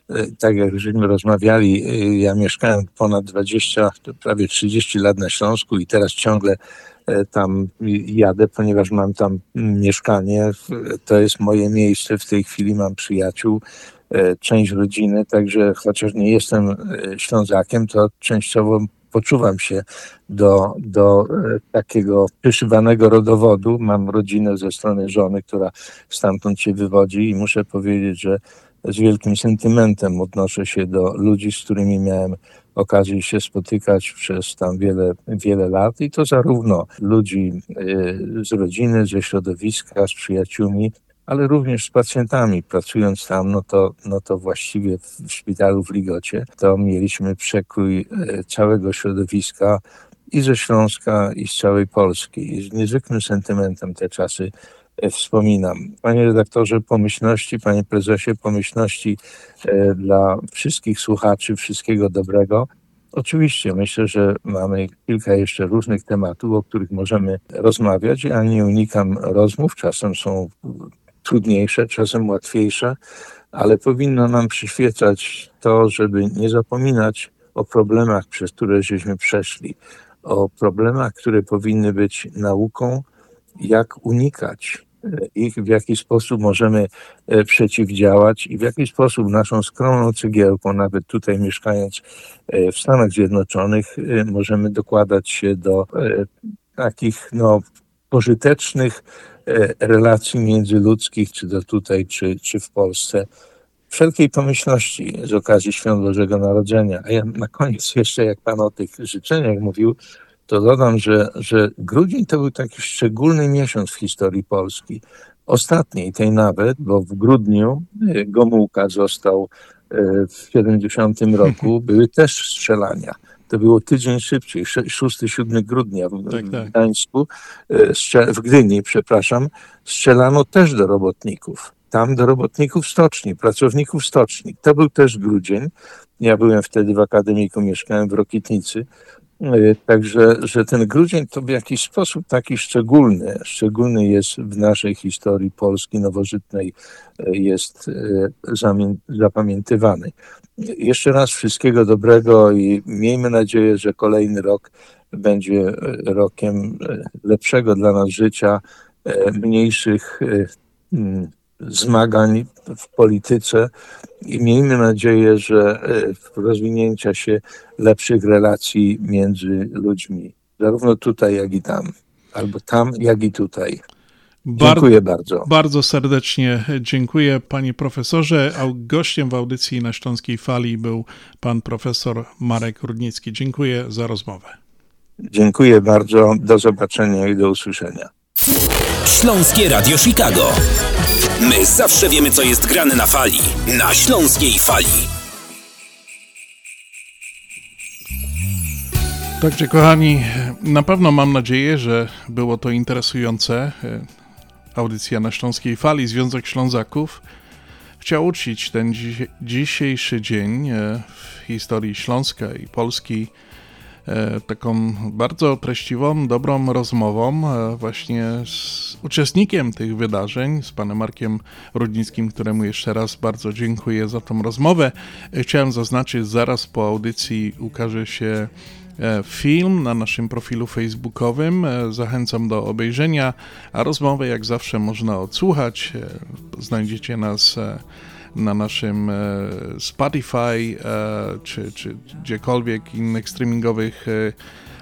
e, tak jak żeśmy rozmawiali, e, ja mieszkałem ponad 20, prawie 30 lat na Śląsku i teraz ciągle e, tam jadę, ponieważ mam tam mieszkanie. To jest moje miejsce. W tej chwili mam przyjaciół, część rodziny, także chociaż nie jestem Ślązakiem, to częściowo poczuwam się do, do e, takiego przyszywanego rodowodu. Mam rodzinę ze strony żony, która stamtąd się wywodzi i muszę powiedzieć, że z wielkim sentymentem odnoszę się do ludzi, z którymi miałem okazję się spotykać przez tam wiele, wiele lat i to zarówno ludzi e, z rodziny, ze środowiska, z przyjaciółmi, ale również z pacjentami. Pracując tam, no to, no to właściwie w szpitalu w Ligocie, to mieliśmy przekrój e, całego środowiska i ze Śląska, i z całej Polski. I z niezwykłym sentymentem te czasy e, wspominam. Panie redaktorze pomyślności, panie prezesie pomyślności e, dla wszystkich słuchaczy, wszystkiego dobrego. Oczywiście myślę, że mamy kilka jeszcze różnych tematów, o których możemy rozmawiać. Ja nie unikam rozmów, czasem są trudniejsze, czasem łatwiejsze, ale powinno nam przyświecać to, żeby nie zapominać o problemach, przez które żeśmy przeszli, o problemach, które powinny być nauką, jak unikać ich, w jaki sposób możemy e, przeciwdziałać i w jaki sposób naszą skromną cegiełką, nawet tutaj mieszkając e, w Stanach Zjednoczonych, e, możemy dokładać się do takich no, pożytecznych relacji międzyludzkich, czy to tutaj, czy, czy w Polsce. Wszelkiej pomyślności z okazji Świąt Bożego Narodzenia. A ja na koniec jeszcze, jak Pan o tych życzeniach mówił, to dodam, że, że grudzień to był taki szczególny miesiąc w historii Polski. Ostatniej tej nawet, bo w grudniu e, Gomułka został e, w 70 roku, były też strzelania. To było tydzień szybciej, 6-7 grudnia w, tak, tak. Gdańsku, e, w Gdyni, przepraszam, strzelano też do robotników. Tam do robotników stoczni, pracowników stoczni. To był też grudzień. Ja byłem wtedy w akademiku, mieszkałem w Rokitnicy. E, także, że ten grudzień to w jakiś sposób taki szczególny, szczególny jest w naszej historii Polski nowożytnej, e, jest e, zapamiętywany. Jeszcze raz wszystkiego dobrego i miejmy nadzieję, że kolejny rok będzie rokiem lepszego dla nas życia, mniejszych zmagań w polityce i miejmy nadzieję, że e, rozwinięcia się lepszych relacji między ludźmi, zarówno tutaj, jak i tam, albo tam, jak i tutaj. Dziękuję bardzo. Bardzo serdecznie dziękuję panie profesorze. A gościem w audycji na Śląskiej Fali był pan profesor Marek Rudnicki. Dziękuję za rozmowę. Dziękuję bardzo. Do zobaczenia i do usłyszenia. Śląskie Radio Chicago. My zawsze wiemy, co jest grane na fali. Na śląskiej fali. Także kochani, na pewno mam nadzieję, że było to interesujące. Audycja na Śląskiej Fali, Związek Ślązaków chciał uczcić ten dzisiejszy dzień e, w historii Śląska i Polski E, taką bardzo treściwą, dobrą rozmową e, właśnie z uczestnikiem tych wydarzeń, z panem Markiem Rudnickim, któremu jeszcze raz bardzo dziękuję za tą rozmowę. E, chciałem zaznaczyć, zaraz po audycji ukaże się film na naszym profilu facebookowym. Zachęcam do obejrzenia, a rozmowę jak zawsze można odsłuchać. Znajdziecie nas na naszym e, Spotify e, czy, czy gdziekolwiek innych streamingowych e,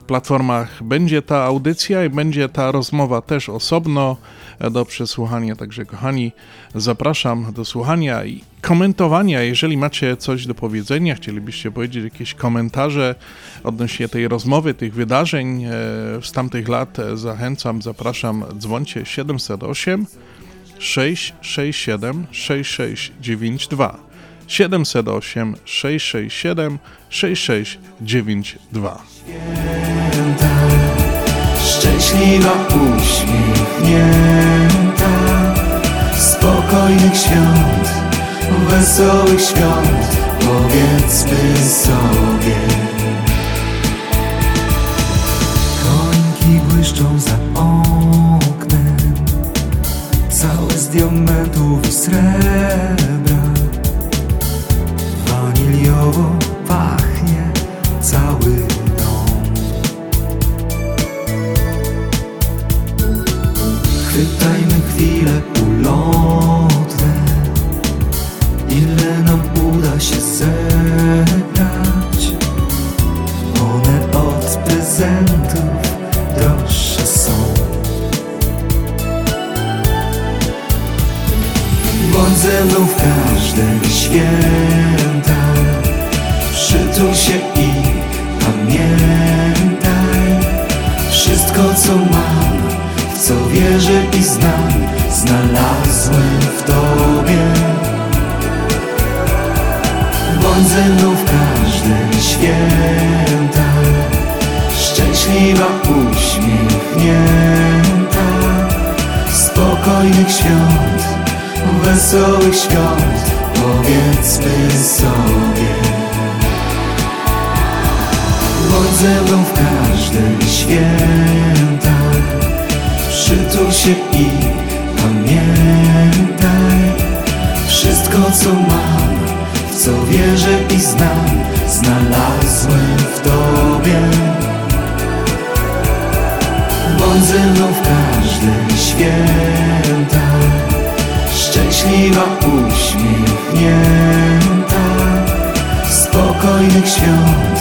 platformach będzie ta audycja i będzie ta rozmowa też osobno do przesłuchania. Także, kochani, zapraszam do słuchania i komentowania. Jeżeli macie coś do powiedzenia, chcielibyście powiedzieć jakieś komentarze odnośnie tej rozmowy, tych wydarzeń z tamtych lat, zachęcam, zapraszam, dzwoncie 708 667 6692 708 667 6692 Święta, szczęśliwa uśmiechnięta. Spokojnych świąt, wesołych świąt Powiedzmy sobie. Końki błyszczą za diamentów i srebra. Waniliowo pachnie cały dom. Chwytajmy chwilę ulotne Ile nam uda się zebrać ze mną w każde święta. Przytul się i pamiętaj Wszystko co mam, w co wierzę i znam Znalazłem w Tobie. Bądź ze mną w każde święta Szczęśliwa, uśmiechnięta Spokojnych świąt wesołych świąt Powiedzmy sobie. Bądź ze mną w każdym święta Przytul się i pamiętaj Wszystko co mam, w co wierzę i znam Znalazłem w Tobie. Bądź ze mną w każde święta Szczęśliwa, uśmiechnięta. Spokojnych świąt,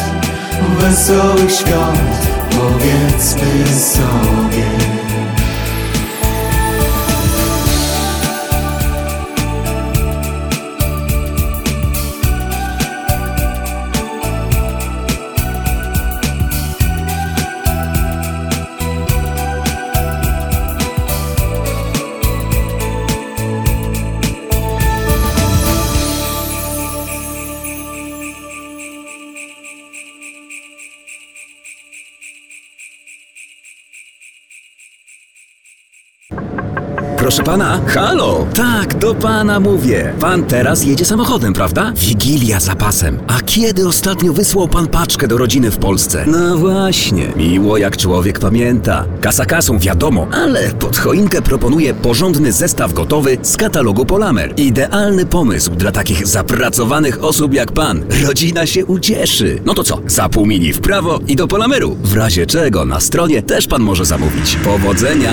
wesołych świąt Powiedzmy sobie Proszę pana, halo! Tak, do pana mówię. Pan teraz jedzie samochodem, prawda? Wigilia za pasem. A kiedy ostatnio wysłał pan paczkę do rodziny w Polsce? No właśnie, miło jak człowiek pamięta. Kasa kasą, wiadomo, ale pod choinkę proponuję porządny zestaw gotowy z katalogu Polamer. Idealny pomysł dla takich zapracowanych osób jak pan. Rodzina się ucieszy. No to co, za pół mini w prawo i do Polameru. W razie czego na stronie też pan może zamówić. Powodzenia!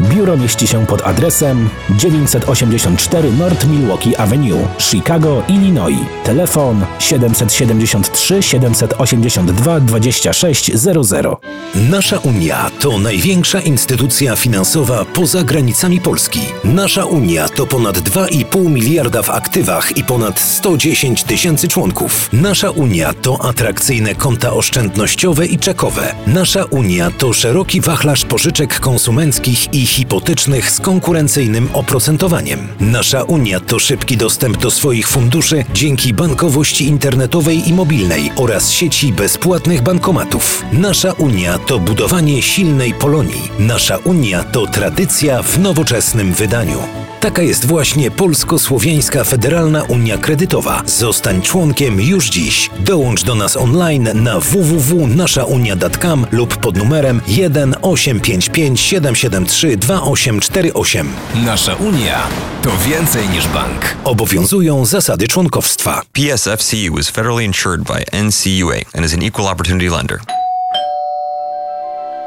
Biuro mieści się pod adresem 984 North Milwaukee Avenue, Chicago, Illinois. Telefon 773 782 2600. Nasza Unia to największa instytucja finansowa poza granicami Polski. Nasza Unia to ponad 2,5 miliarda w aktywach i ponad 110 tysięcy członków. Nasza Unia to atrakcyjne konta oszczędnościowe i czekowe. Nasza Unia to szeroki wachlarz pożyczek konsumenckich i hipotecznych z konkurencyjnym oprocentowaniem. Nasza Unia to szybki dostęp do swoich funduszy dzięki bankowości internetowej i mobilnej oraz sieci bezpłatnych bankomatów. Nasza Unia to budowanie silnej Polonii. Nasza Unia to tradycja w nowoczesnym wydaniu. Taka jest właśnie Polsko-Słowiańska Federalna Unia Kredytowa. Zostań członkiem już dziś. Dołącz do nas online na www.naszaunia.com lub pod numerem 1 855 773 2848. Nasza Unia to więcej niż bank. Obowiązują zasady członkowstwa. PSFCU is federally insured by NCUA and is an equal opportunity lender.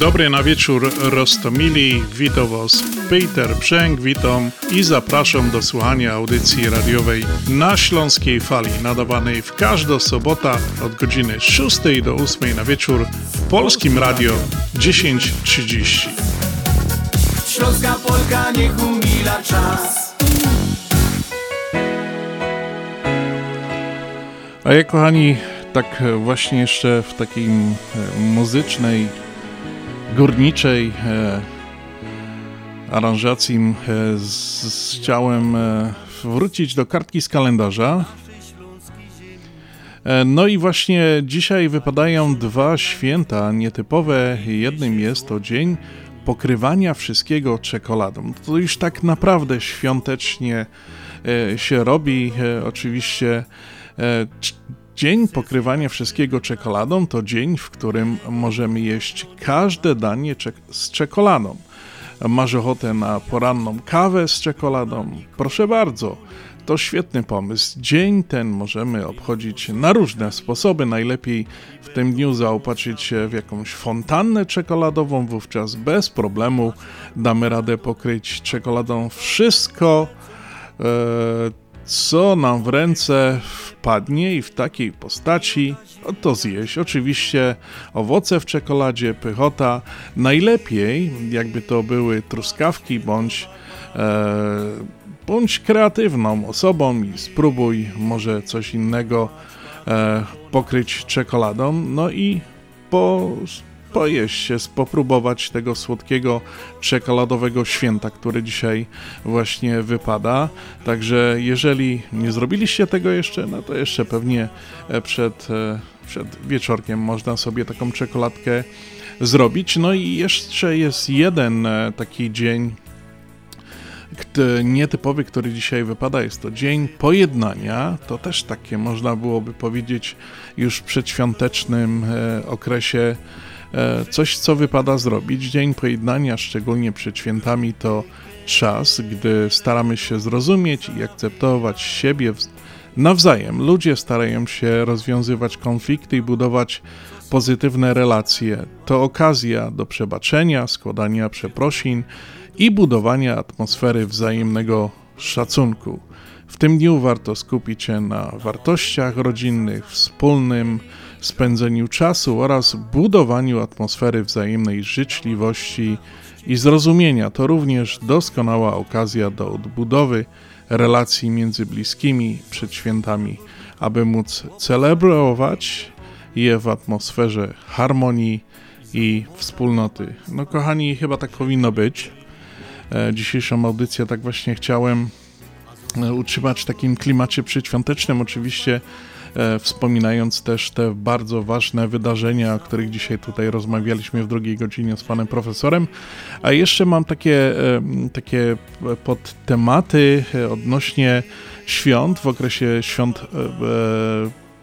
Dobry na wieczór Rostomili, witam Was. Peter Brzęk, witam i zapraszam do słuchania audycji radiowej na Śląskiej Fali, nadawanej w każdą sobotę od godziny 6 do 8 na wieczór w Polskim Radio 1030. Śląska Polka niech umila czas. A ja kochani, tak właśnie jeszcze w takiej muzycznej górniczej e, aranżacji e, z, z, chciałem e, wrócić do kartki z kalendarza. No i właśnie dzisiaj wypadają dwa święta nietypowe. Jednym jest to dzień pokrywania wszystkiego czekoladą. To już tak naprawdę świątecznie się robi. Oczywiście Dzień pokrywania wszystkiego czekoladą to dzień, w którym możemy jeść każde danie z czekoladą. Masz ochotę na poranną kawę z czekoladą? Proszę bardzo, to świetny pomysł. Dzień ten możemy obchodzić na różne sposoby. Najlepiej w tym dniu zaopatrzyć się w jakąś fontannę czekoladową, wówczas bez problemu damy radę pokryć czekoladą wszystko, e, co nam w ręce wpadnie i w takiej postaci to zjeść. Oczywiście owoce w czekoladzie, pychota. Najlepiej, jakby to były truskawki bądź, e, bądź kreatywną osobą i spróbuj może coś innego e, pokryć czekoladą. No i po pojeść się, popróbować tego słodkiego czekoladowego święta, który dzisiaj właśnie wypada. Także jeżeli nie zrobiliście tego jeszcze, no to jeszcze pewnie e, przed, e, przed wieczorkiem można sobie taką czekoladkę zrobić. No i jeszcze jest jeden e, taki dzień nietypowy, który dzisiaj wypada, jest to Dzień Pojednania. To też takie można byłoby powiedzieć już w przedświątecznym okresie coś, co wypada zrobić. Dzień pojednania, szczególnie przed świętami, to czas, gdy staramy się zrozumieć i akceptować siebie nawzajem. Ludzie starają się rozwiązywać konflikty i budować pozytywne relacje. To okazja do przebaczenia, składania przeprosin i budowania atmosfery wzajemnego szacunku. W tym dniu warto skupić się na wartościach rodzinnych, wspólnym spędzeniu czasu oraz budowaniu atmosfery wzajemnej życzliwości i zrozumienia. To również doskonała okazja do odbudowy relacji między bliskimi przed świętami, aby móc celebrować je w atmosferze harmonii i wspólnoty. No kochani, chyba tak powinno być. E, dzisiejszą audycję tak właśnie chciałem e, utrzymać w takim klimacie przedświątecznym. Oczywiście wspominając też te bardzo ważne wydarzenia, o których dzisiaj tutaj rozmawialiśmy w drugiej godzinie z panem profesorem. A jeszcze mam takie, e, takie podtematy odnośnie świąt. W okresie świąt e,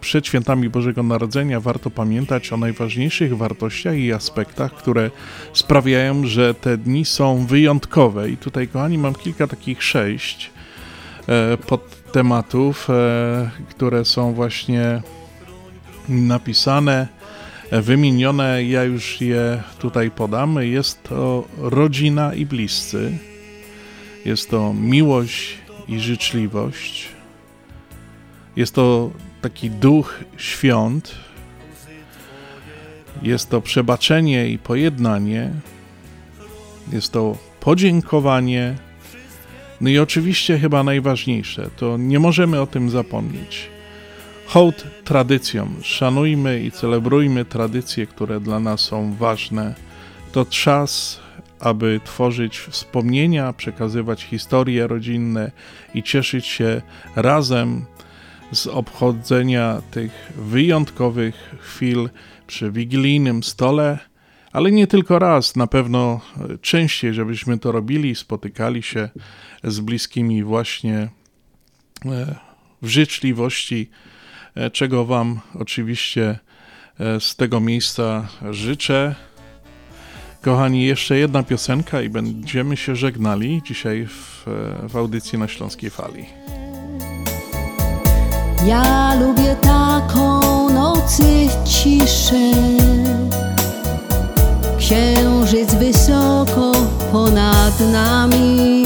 przed świętami Bożego Narodzenia warto pamiętać o najważniejszych wartościach i aspektach, które sprawiają, że te dni są wyjątkowe. I tutaj, kochani, mam kilka takich sześć pod tematów, e, które są właśnie napisane, e, wymienione. Ja już je tutaj podam. Jest to rodzina i bliscy. Jest to miłość i życzliwość. Jest to taki duch świąt. Jest to przebaczenie i pojednanie. Jest to podziękowanie no i oczywiście chyba najważniejsze, to nie możemy o tym zapomnieć. Hołd tradycjom. Szanujmy i celebrujmy tradycje, które dla nas są ważne. To czas, aby tworzyć wspomnienia, przekazywać historie rodzinne i cieszyć się razem z obchodzenia tych wyjątkowych chwil przy wigilijnym stole, ale nie tylko raz, na pewno częściej, żebyśmy to robili, spotykali się z bliskimi właśnie e, w życzliwości, e, czego Wam oczywiście e, z tego miejsca życzę. Kochani, jeszcze jedna piosenka i będziemy się żegnali dzisiaj w, w audycji na Śląskiej Fali. Ja lubię taką nocy ciszę Księżyc wysoko ponad nami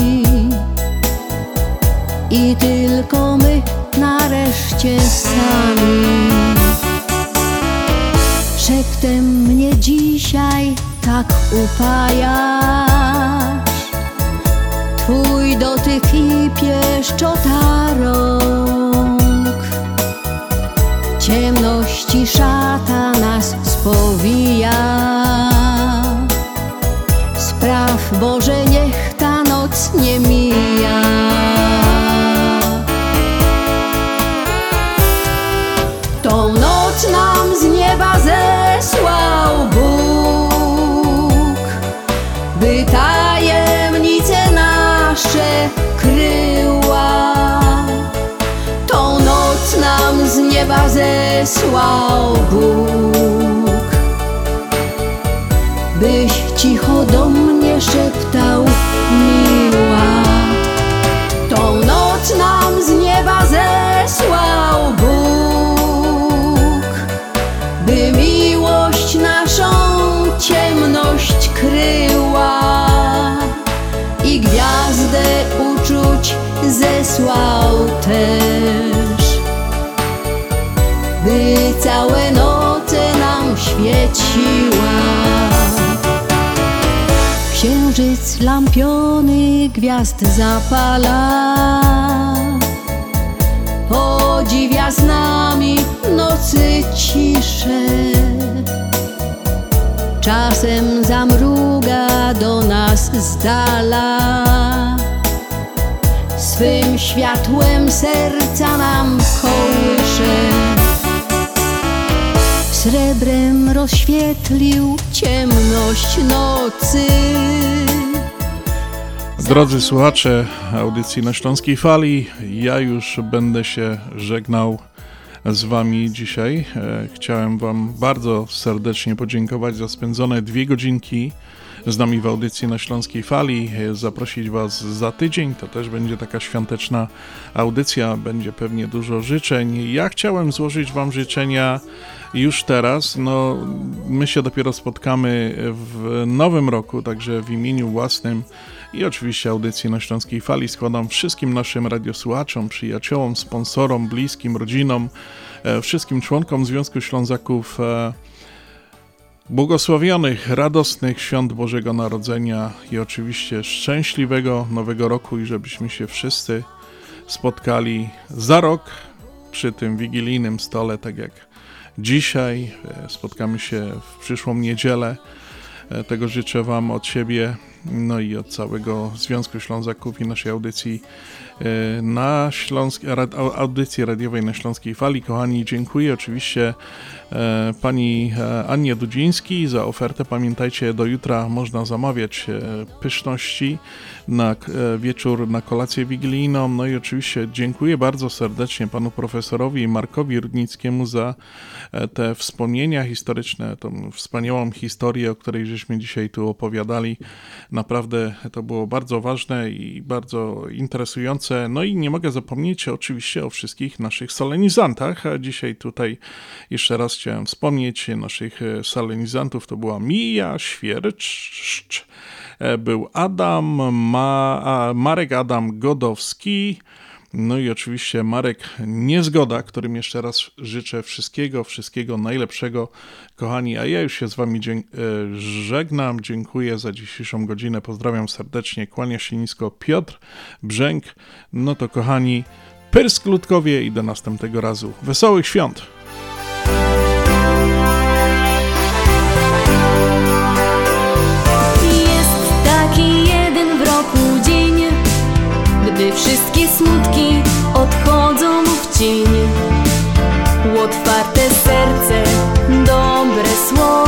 i tylko my nareszcie sami. Szeptem mnie dzisiaj tak upajasz, Twój dotyk i pieszczota rąk. Ciemności szata nas spowija. Spraw Boże, niech ta noc nie mija. Tą noc nam z nieba zesłał Bóg, by tajemnice nasze nieba zesłał Bóg, byś cicho do mnie szeptał miła. Tą noc nam z nieba zesłał Bóg, by miłość naszą ciemność kryła i gwiazdę uczuć zesłał też. Całe noce nam świeciła. Księżyc lampiony gwiazd zapala. Podziwia z nami nocy ciszę. Czasem zamruga do nas z dala. Swym światłem serca nam kołysze Srebrem rozświetlił ciemność nocy Drodzy słuchacze audycji na Śląskiej Fali, ja już będę się żegnał z Wami dzisiaj. E, chciałem Wam bardzo serdecznie podziękować za spędzone dwie godzinki z nami w audycji na Śląskiej Fali. Zaprosić Was za tydzień, to też będzie taka świąteczna audycja, będzie pewnie dużo życzeń. Ja chciałem złożyć Wam życzenia już teraz. No, my się dopiero spotkamy w nowym roku, także w imieniu własnym i oczywiście audycji na Śląskiej Fali składam wszystkim naszym radiosłuchaczom, przyjaciołom, sponsorom, bliskim, rodzinom, e, wszystkim członkom Związku Ślązaków e, błogosławionych, radosnych świąt Bożego Narodzenia i oczywiście szczęśliwego Nowego Roku i żebyśmy się wszyscy spotkali za rok przy tym wigilijnym stole, tak jak dzisiaj. E, spotkamy się w przyszłą niedzielę. Tego życzę Wam od siebie no i od całego Związku Ślązaków i naszej audycji e, na Śląsk, audycji radiowej na Śląskiej Fali. Kochani, dziękuję oczywiście e, pani e, Annie Dudziński za ofertę. Pamiętajcie, do jutra można zamawiać pyszności na wieczór, na kolację wigilijną. No i oczywiście dziękuję bardzo serdecznie panu profesorowi Markowi Rudnickiemu za te wspomnienia historyczne, tą wspaniałą historię, o której żeśmy dzisiaj tu opowiadali. Naprawdę to było bardzo ważne i bardzo interesujące. No i nie mogę zapomnieć oczywiście o wszystkich naszych solenizantach. A dzisiaj tutaj jeszcze raz chciałem wspomnieć naszych solenizantów. To była Mija Świercz, był Adam, Ma, Marek Adam Godowski, no i oczywiście Marek Niezgoda, którym jeszcze raz życzę wszystkiego, wszystkiego najlepszego. Kochani, a ja już się z Wami e, żegnam. Dziękuję za dzisiejszą godzinę. Pozdrawiam serdecznie. Kłania się nisko Piotr Brzęk. No to kochani, Pyrsk Ludkowie i do następnego razu. Wesołych świąt! Gdy wszystkie smutki odchodzą w cień. Otwarte serce, dobre słowo,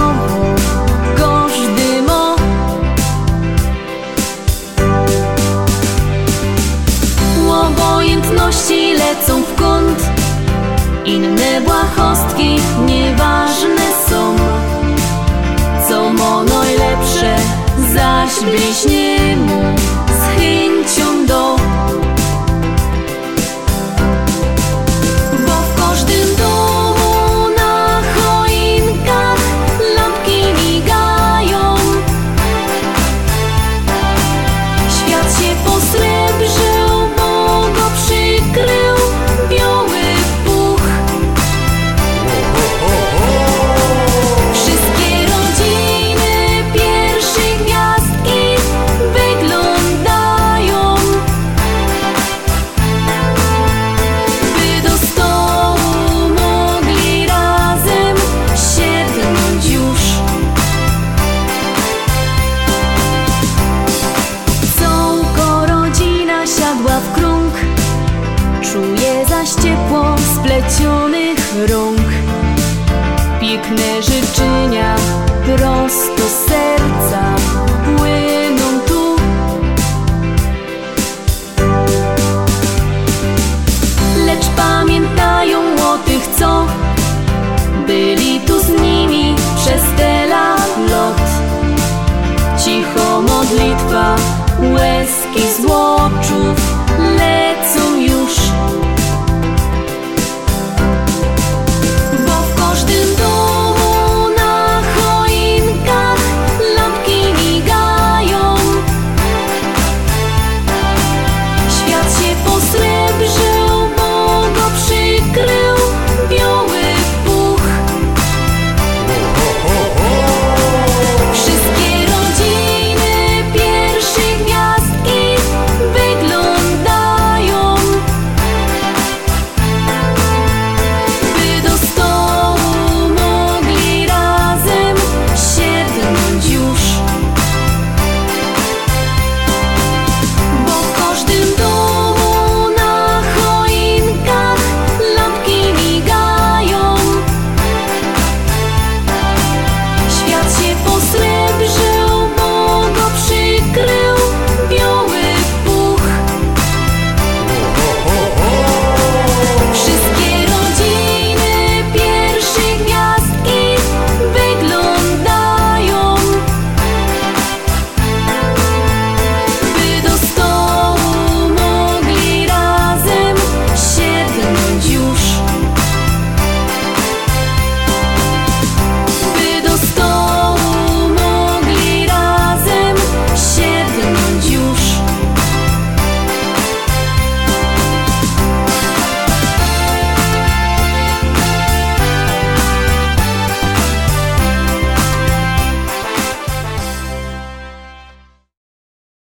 inne błahostki nieważne są. Co mo najlepsze, zaś bliźnie mu z chęcią do